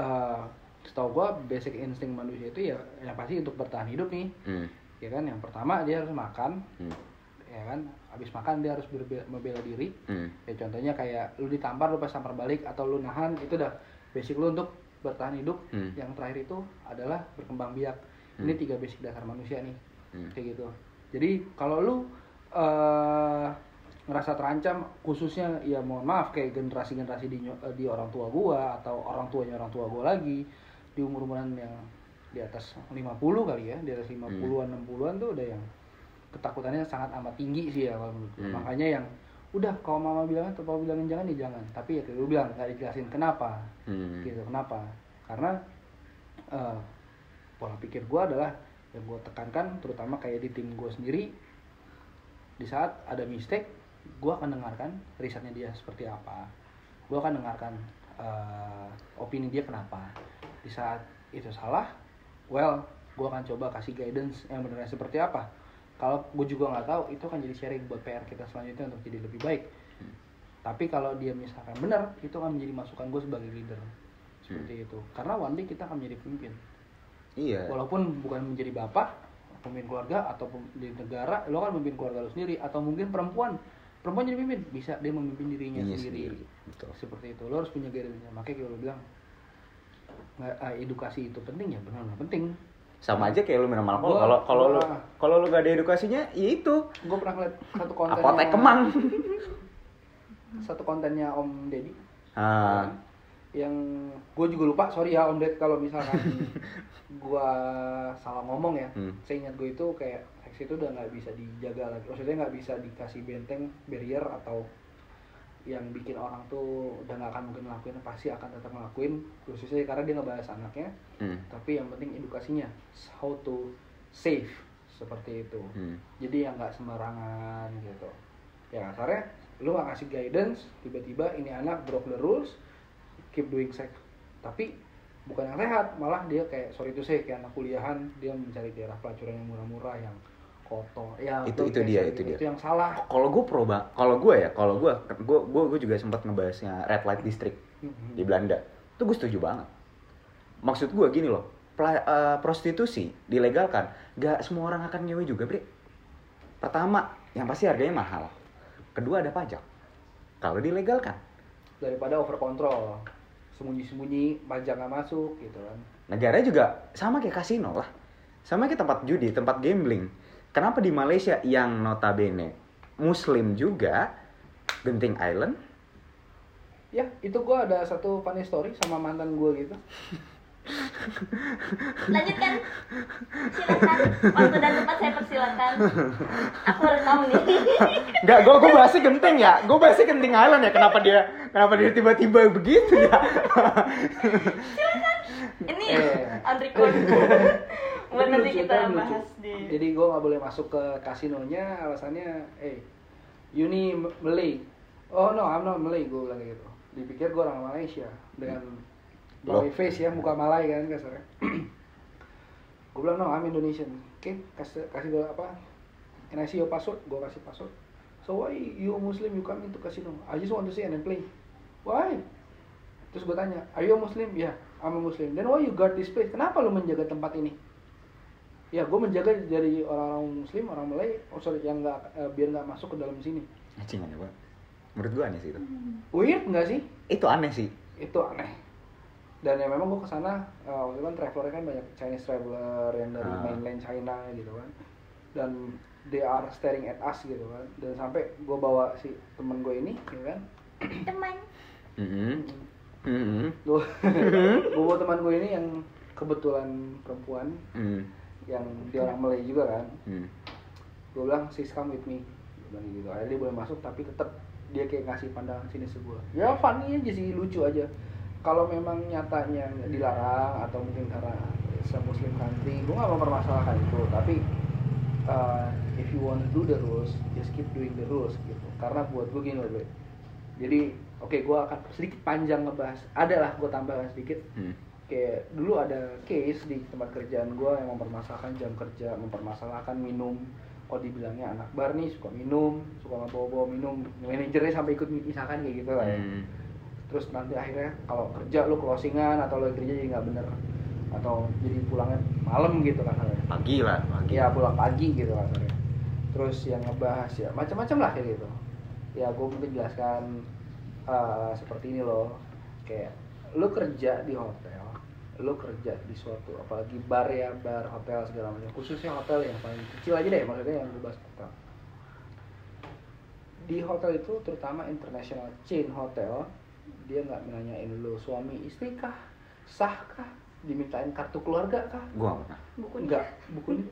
eh setahu gua basic insting manusia itu ya yang pasti untuk bertahan hidup nih. Hmm, Ya kan yang pertama dia harus makan, hmm, ya kan? Habis makan dia harus membela diri. hmm, Ya contohnya kayak lu ditampar lu pas tampar balik atau lu nahan itu udah basic lu untuk bertahan hidup. Hmm. Yang terakhir itu adalah berkembang biak. Ini tiga basic dasar manusia nih. Hmm. Kayak gitu. Jadi kalau lu eh ngerasa terancam khususnya ya mohon maaf kayak generasi-generasi di nyo- eh, di orang tua gua atau orang tuanya orang tua gua lagi di umur-umuran yang di atas 50 kali ya, di atas 50-an 60-an tuh udah yang ketakutannya sangat amat tinggi sih ya kalau menurut gua. Hmm. Makanya yang udah kalau mama bilang atau papa bilangin jangan ya jangan tapi ya kayak gue bilang nggak dijelasin kenapa hmm. gitu kenapa karena eh, pola pikir gue adalah yang gue tekankan terutama kayak di tim gue sendiri di saat ada mistake gue akan dengarkan risetnya dia seperti apa gue akan dengarkan eh, opini dia kenapa di saat itu salah well gue akan coba kasih guidance yang benar seperti apa kalau gue juga nggak tahu itu akan jadi sharing buat PR kita selanjutnya untuk jadi lebih baik. Tapi kalau dia misalkan benar itu akan menjadi masukan gue sebagai leader. Seperti itu. Karena one day kita akan menjadi pemimpin. Iya. Walaupun bukan menjadi bapak pemimpin keluarga atau di negara lo kan memimpin keluarga lo sendiri. Atau mungkin perempuan. Perempuan jadi pemimpin. Bisa dia memimpin dirinya Dirinya sendiri. sendiri, betul. seperti itu. Lo harus punya guidance makanya kayak lo bilang ah, edukasi itu penting. Ya benar-benar penting sama aja kayak lu minum alkohol. Kalau kalau lu kalau lu gak ada edukasinya ya itu. Gue pernah ngeliat satu konten apotek kemang. Satu kontennya Om Deddy. Ah. Yang gue juga lupa sorry ya Om Ded kalau misalkan gue salah ngomong ya. Hmm. saya ingat gue itu kayak seks itu udah nggak bisa dijaga lagi. Maksudnya nggak bisa dikasih benteng barrier atau yang bikin orang tuh udah nggak akan mungkin ngelakuin pasti akan tetap ngelakuin khususnya karena dia ngebahas anaknya hmm. tapi yang penting edukasinya how to save seperti itu Hmm. jadi yang nggak sembarangan gitu ya kasarnya lu nggak kasih guidance tiba-tiba ini anak broke the rules keep doing sex tapi bukan yang sehat malah dia kayak sorry itu saya kayak anak kuliahan dia mencari daerah pelacuran yang murah-murah yang kotor ya Itu- itu dia, kayak itu gitu. dia. itu yang salah. Kalau gue pro kalau gue ya kalau gue gue gue gue juga sempat ngebahasnya red light district Mhm. di Belanda. Itu gue setuju banget. Maksud gue gini loh pela- eh, prostitusi dilegalkan gak semua orang akan nyewa juga bre. Pertama yang pasti harganya mahal. Kedua ada pajak. Kalau dilegalkan. Daripada over control sembunyi-sembunyi pajak nggak masuk gitu kan. Negara juga sama kayak kasino lah. Sama kayak tempat judi tempat gambling kenapa di Malaysia yang notabene muslim juga Genting Island ya itu gua ada satu funny story sama mantan gua gitu lanjutkan silakan waktu dan tempat saya persilakan aku rekam nih Enggak, gue gue bahasnya genting ya. Gue bahasnya genting Island ya. Kenapa dia kenapa dia tiba-tiba begitu ya? ini Eh. on record Tapi nanti lucu, kita lucu. bahas di Jadi gue nggak boleh masuk ke kasinonya, alasannya, eh, you need Malay. Oh no, I'm not Malay, gue bilang gitu. Dipikir gue orang Malaysia dengan. Bali face ya, muka Malay kan kasarnya. gue bilang no, I'm Indonesian. Oke, kasih kasih gue apa? And I see your password, gue kasih password. So why you Muslim you come into casino? I just want to see and then play. Why? Terus gue tanya, are you a Muslim? Ya, yeah, I'm a Muslim. Then why you guard this place? Kenapa lu menjaga tempat ini? Ya, gue menjaga dari orang-orang Muslim, orang Malay, oh sorry, yang nggak eh, biar nggak masuk ke dalam sini. Anjing aneh banget. Menurut gue aneh sih itu. Weird nggak sih? Itu aneh sih. Itu aneh. Dan ya memang gue ke sana, uh, waktu itu kan traveler kan banyak Chinese traveler yang dari Ah. mainland China gitu kan. Dan they are staring at us gitu kan. Dan sampai gue bawa si temen gue ini, gitu kan. teman Mhm. Mhm. Gue gue bawa teman gue ini yang kebetulan perempuan, Mhm. Yang dia orang Malay juga kan. Mhm. gue bilang sis come with me. Gua bilang gitu. Akhirnya dia boleh masuk tapi tetap dia kayak ngasih pandangan sini gue ya funny aja sih lucu aja. Kalau memang nyatanya dilarang atau mungkin karena se muslim country gue nggak mempermasalahkan itu. Tapi uh, if you want to do the rules just keep doing the rules gitu. Karena buat gue gini loh jadi oke gua akan sedikit panjang ngebahas. Ada lah gue tambahkan sedikit. Hmm. Kayak dulu ada case di tempat kerjaan gue yang mempermasalahkan jam kerja mempermasalahkan minum. Kok dibilangnya anak bar nih suka minum suka bawa-bawa minum manajernya sampai ikut misalkan kayak gitu lah ya. Hmm. terus nanti akhirnya kalau kerja lu closingan atau lu kerja jadi nggak bener atau jadi pulangnya malam gitu kan Pagi lah, pagi. ya pulang pagi gitu kan terus yang ngebahas ya macam-macam lah kayak gitu. Ya gue mungkin jelaskan eh, seperti ini loh. Kayak lu kerja di hotel lu kerja di suatu apalagi bar ya bar hotel segala macam khususnya hotel yang paling kecil aja deh maksudnya yang gue bahas hotel di hotel itu terutama international chain hotel dia nggak nanyain lu suami istri kah sah kah dimintain kartu keluarga kah Gua nggak pernah. bukunya enggak bukunya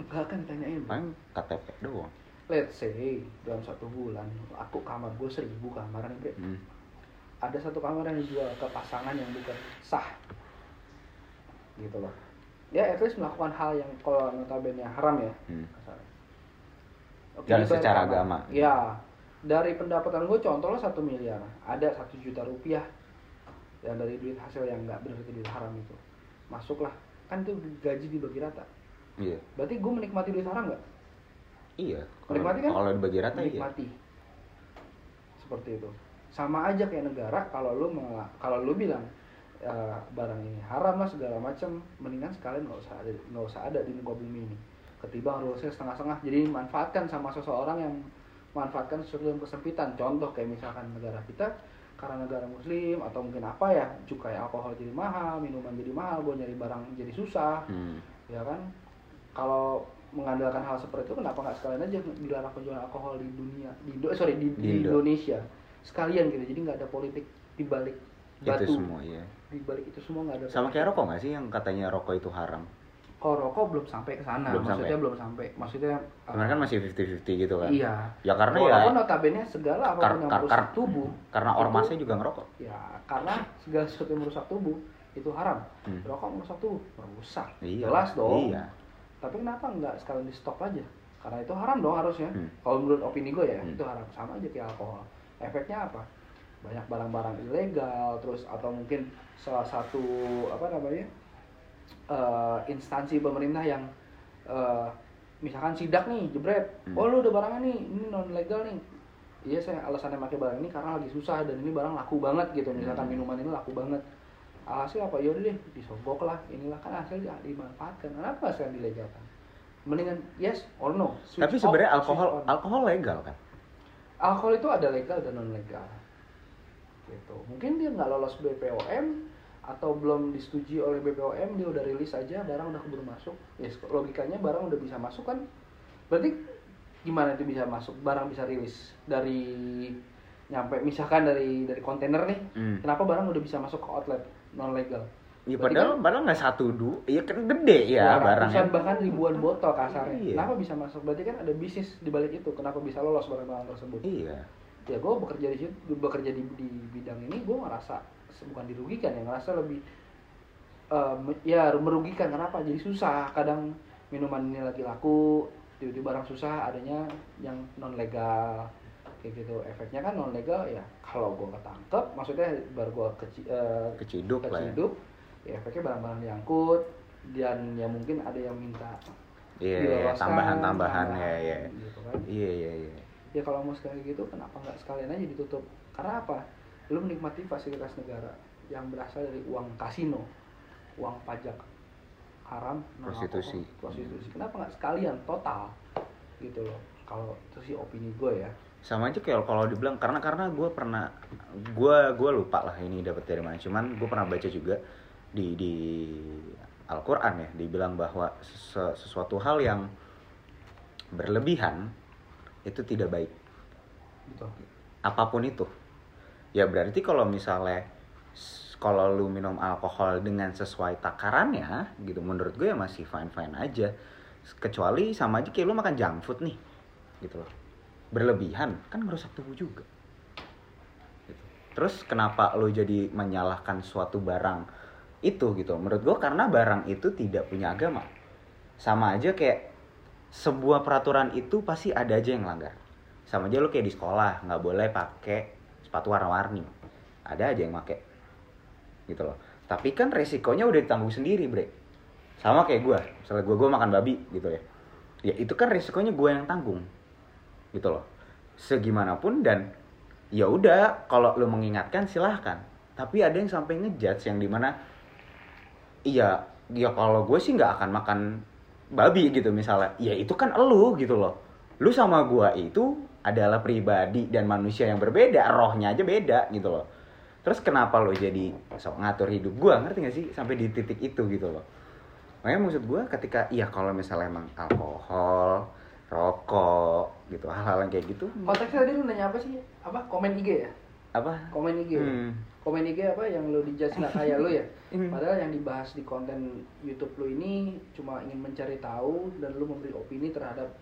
enggak kan ditanyain. Paling KTP doang. let's say dalam satu bulan aku kamar gue seribu kamar nih. Hmm. ada satu kamar yang dijual ke pasangan yang bukan sah gitu loh ya at least melakukan hal yang kalau notabene haram ya Hmm. Dan secara agama. ya dari pendapatan gue contoh lah satu miliar ada satu juta rupiah yang dari duit hasil yang nggak benar itu duit haram itu masuklah kan itu gaji dibagi rata Iya. berarti gue menikmati duit haram nggak Iya. Menikmati kan? kalau dibagi rata iya. menikmati seperti itu sama aja kayak negara kalau lu kalau lu bilang eh, barang ini haram lah segala macam mendingan sekalian nggak usah ada nggak usah ada di muka bumi ini. Ketimbang rulesnya setengah-setengah. Jadi manfaatkan sama seseorang yang manfaatkan sesuatu yang kesempitan. Contoh kayak misalkan negara kita karena negara muslim atau mungkin apa ya cukai alkohol jadi mahal minuman jadi mahal gue nyari barang jadi susah. Hmm. ya kan? Kalau mengandalkan hal seperti itu kenapa nggak sekalian aja dilarang penjualan alkohol di dunia di Indo- eh, sorry di, Di di Indo. Indonesia? Sekalian gitu. Jadi nggak ada politik di balik Itu batu. semua iya. Di balik itu semua nggak ada Sama kayak rokok nggak sih yang katanya rokok itu haram? kalau rokok belum sampai ke sana maksudnya sampai. belum sampai maksudnya uh, Sebenarnya kan masih 50-50 gitu kan. iya Ya karena ya walaupun notabene segala apa pun Kar- yang kar- merusak kar- tubuh karena ormasnya juga ngerokok. ya karena segala sesuatu yang merusak tubuh itu haram Hmm. rokok merusak tubuh merusak Iya. jelas dong Iya. tapi kenapa nggak sekalian di stop aja karena itu haram dong harusnya Hmm. kalau menurut opini gue ya Hmm. itu haram sama aja kayak alkohol efeknya apa banyak barang-barang ilegal terus atau mungkin salah satu apa namanya eh, instansi pemerintah yang eh, misalkan sidak nih jebret Hmm. oh lu udah barangnya nih ini non legal nih. Iya saya alasannya pakai barang ini karena lagi susah dan ini barang laku banget gitu misalkan Hmm. minuman ini laku banget. Alhasil apa? Yaudah deh disogok lah inilah kan hasil dimanfaatkan. Kenapa sekarang dilegalkan? Mendingan yes or no? Switch Tapi sebenarnya alkohol alkohol legal kan? alkohol itu ada legal dan non legal gitu mungkin dia nggak lolos BPOM atau belum disetujui oleh BPOM dia udah rilis aja barang udah keburu masuk yes logikanya barang udah bisa masuk kan berarti gimana itu bisa masuk barang bisa rilis dari nyampe misalkan dari dari kontainer nih Hmm. kenapa barang udah bisa masuk ke outlet non legal Iya padahal padahal nggak satu du, iya kan gede ya barangnya. bahkan ribuan botol kasarnya Iya. kenapa bisa masuk berarti kan ada bisnis di balik itu kenapa bisa lolos barang-barang tersebut Iya. Ya gue bekerja di situ bekerja di, di bidang ini gue ngerasa bukan dirugikan ya ngerasa lebih me- ya merugikan kenapa jadi susah kadang minuman ini lagi laku tiba-tiba barang susah adanya yang non legal kayak gitu efeknya kan non legal ya kalau gue ketangkep maksudnya baru gue keci, eh, Keciduk ya. keciduk ya efeknya barang-barang diangkut dan ya mungkin ada yang minta Iya, tambahan-tambahan ya, ya. gitu kan Iya, iya, iya. Ya kalau mau sekali gitu kenapa nggak sekalian aja ditutup? Karena apa? Lu menikmati fasilitas negara yang berasal dari uang kasino uang pajak haram Prostitusi. prostitusi. Kenapa nggak sekalian? Total gitu loh. Kalau itu sih opini gue ya. Sama aja kayak kalau dibilang karena karena gue pernah gue gue lupa lah ini dapat dari mana. Cuman gue pernah baca juga di di Al-Qur'an ya dibilang bahwa sesu- sesuatu hal yang berlebihan itu tidak baik. gitu apa pun itu. Ya berarti kalau misalnya kalau lu minum alkohol dengan sesuai takarannya gitu menurut gue ya masih fine fine aja kecuali sama aja kayak lu makan junk food nih gitu loh. Berlebihan kan ngerusak tubuh juga. Gitu. terus kenapa lu jadi menyalahkan suatu barang itu gitu? Menurut gue karena barang itu tidak punya agama. Sama aja kayak sebuah peraturan itu pasti ada aja yang langgar sama aja lu kayak di sekolah nggak boleh pakai sepatu warna-warni. Ada aja yang make. Gitu loh. Tapi kan resikonya udah ditanggung sendiri bre. Sama kayak gue misalnya gue gue makan babi gitu ya. Ya itu kan resikonya gue yang tanggung. Gitu loh. Segimanapun dan ya udah kalau lo mengingatkan silahkan. Tapi ada yang sampai ngejudge yang di mana iya ya kalau gue sih nggak akan makan babi gitu misalnya. Ya itu kan elu gitu loh. Lu sama gue itu adalah pribadi dan manusia yang berbeda rohnya aja beda gitu loh. Terus kenapa lo jadi sok ngatur hidup gue ngerti gak sih? Sampai di titik itu gitu loh. Makanya maksud gue ketika iya kalau misalnya emang alkohol rokok gitu hal-hal yang kayak gitu konteksnya tadi lu nanya apa sih? Apa? Komen IG ya? Apa? Komen IG Hmm. komen IG apa yang lu dijudge nggak kayak lu ya Hmm. padahal yang dibahas di konten YouTube lu ini cuma ingin mencari tahu dan lu memberi opini terhadap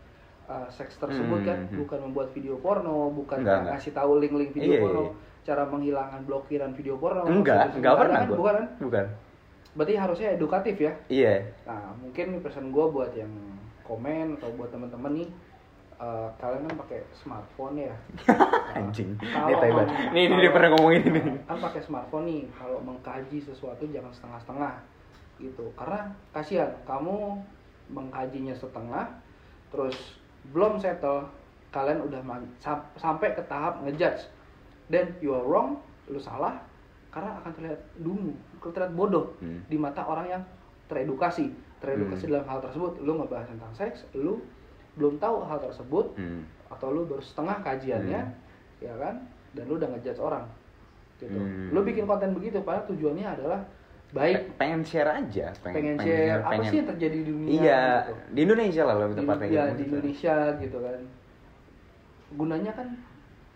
uh, seks tersebut Hmm, kan hmm. bukan membuat video porno bukan Enggak, ngasih tahu link-link video Iya, porno iya. cara menghilangkan blokiran video porno enggak enggak pernah kan? bukan kan bukan berarti harusnya edukatif ya iya Nah, mungkin pesan gue buat yang komen atau buat teman-teman nih, eh, kalian kan pakai smartphone ya. anjing Kalau ini taibat nih ini dia pernah ngomongin ini Kan pakai smartphone nih, kalau mengkaji sesuatu jangan setengah-setengah gitu. Karena kasihan kamu mengkajinya setengah, terus belum settle, kalian udah sam- sampai ke tahap ngejudge. Dan you are wrong, lu salah, karena akan terlihat dungu, terlihat bodoh Hmm. di mata orang yang teredukasi teredukasi Hmm. dalam hal tersebut lu ngebahas tentang seks lu belum tahu hal tersebut Hmm. atau lu baru setengah kajiannya Hmm. ya kan dan lu udah ngejudge orang gitu Hmm. lu bikin konten begitu padahal tujuannya adalah baik Pe- pengen share aja pengen, share apa pengen- sih yang terjadi di dunia iya gitu. di Indonesia lah lebih tepatnya ya, gitu. di Indonesia gitu kan gunanya kan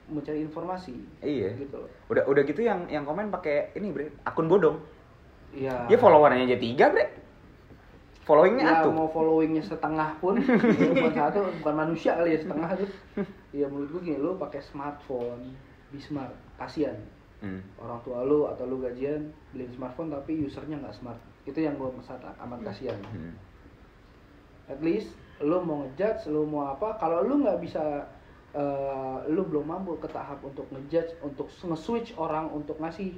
mencari informasi iya gitu loh udah udah gitu yang yang komen pakai ini bre akun bodong iya dia followernya aja tiga bre followingnya ya atuh mau followingnya setengah pun bukan satu bukan manusia kali ya setengah tuh ya menurut gue gini lu pakai smartphone be smart kasian Hmm. orang tua lu atau lu gajian beli smartphone tapi usernya nggak smart itu yang gue sangat amat kasihan Hmm. at least lu mau ngejudge lu mau apa kalau lu nggak bisa eh, lu belum mampu ke tahap untuk ngejudge untuk nge-switch orang untuk ngasih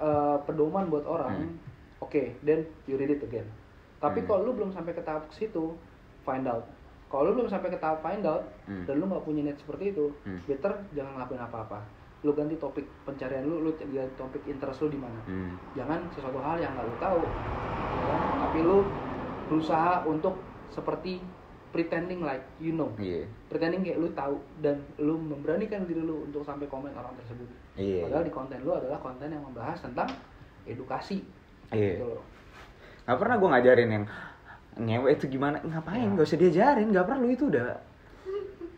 eh, pedoman buat orang Hmm. oke then you read it again tapi Hmm. kalau lu belum sampai ke tahap situ find out. Kalau lu belum sampai ke tahap find out Hmm. dan lu nggak punya niat seperti itu Hmm. better jangan ngelakuin apa-apa. Lu ganti topik pencarian lu lu ganti topik interest lu di mana. Hmm. jangan sesuatu hal yang nggak lu tahu. Ya kan? tapi lu berusaha untuk seperti pretending like you know. Iya. Pretending kayak lu tahu dan lu memberanikan diri lu untuk sampai komen orang tersebut. Iya. Padahal di konten lu adalah konten yang membahas tentang edukasi. Iya. Gitu loh nggak pernah gue ngajarin yang ngewe itu gimana ngapain Ya. nggak usah diajarin nggak perlu itu udah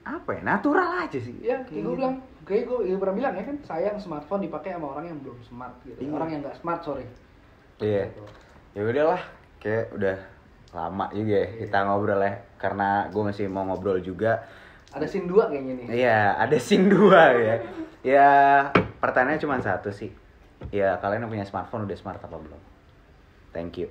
apa ya natural aja sih ya kayak gue bilang kayak gue, gue pernah bilang ya kan sayang smartphone dipakai sama orang yang belum smart gitu Iya. orang yang nggak smart sorry iya Gitu. ya udahlah kayak udah lama juga ya kita ngobrol ya karena gue masih mau ngobrol juga ada scene dua kayaknya nih Iya, ada scene dua ya. Ya, pertanyaannya cuma satu sih. Ya, kalian yang punya smartphone udah smart apa belum? Thank you.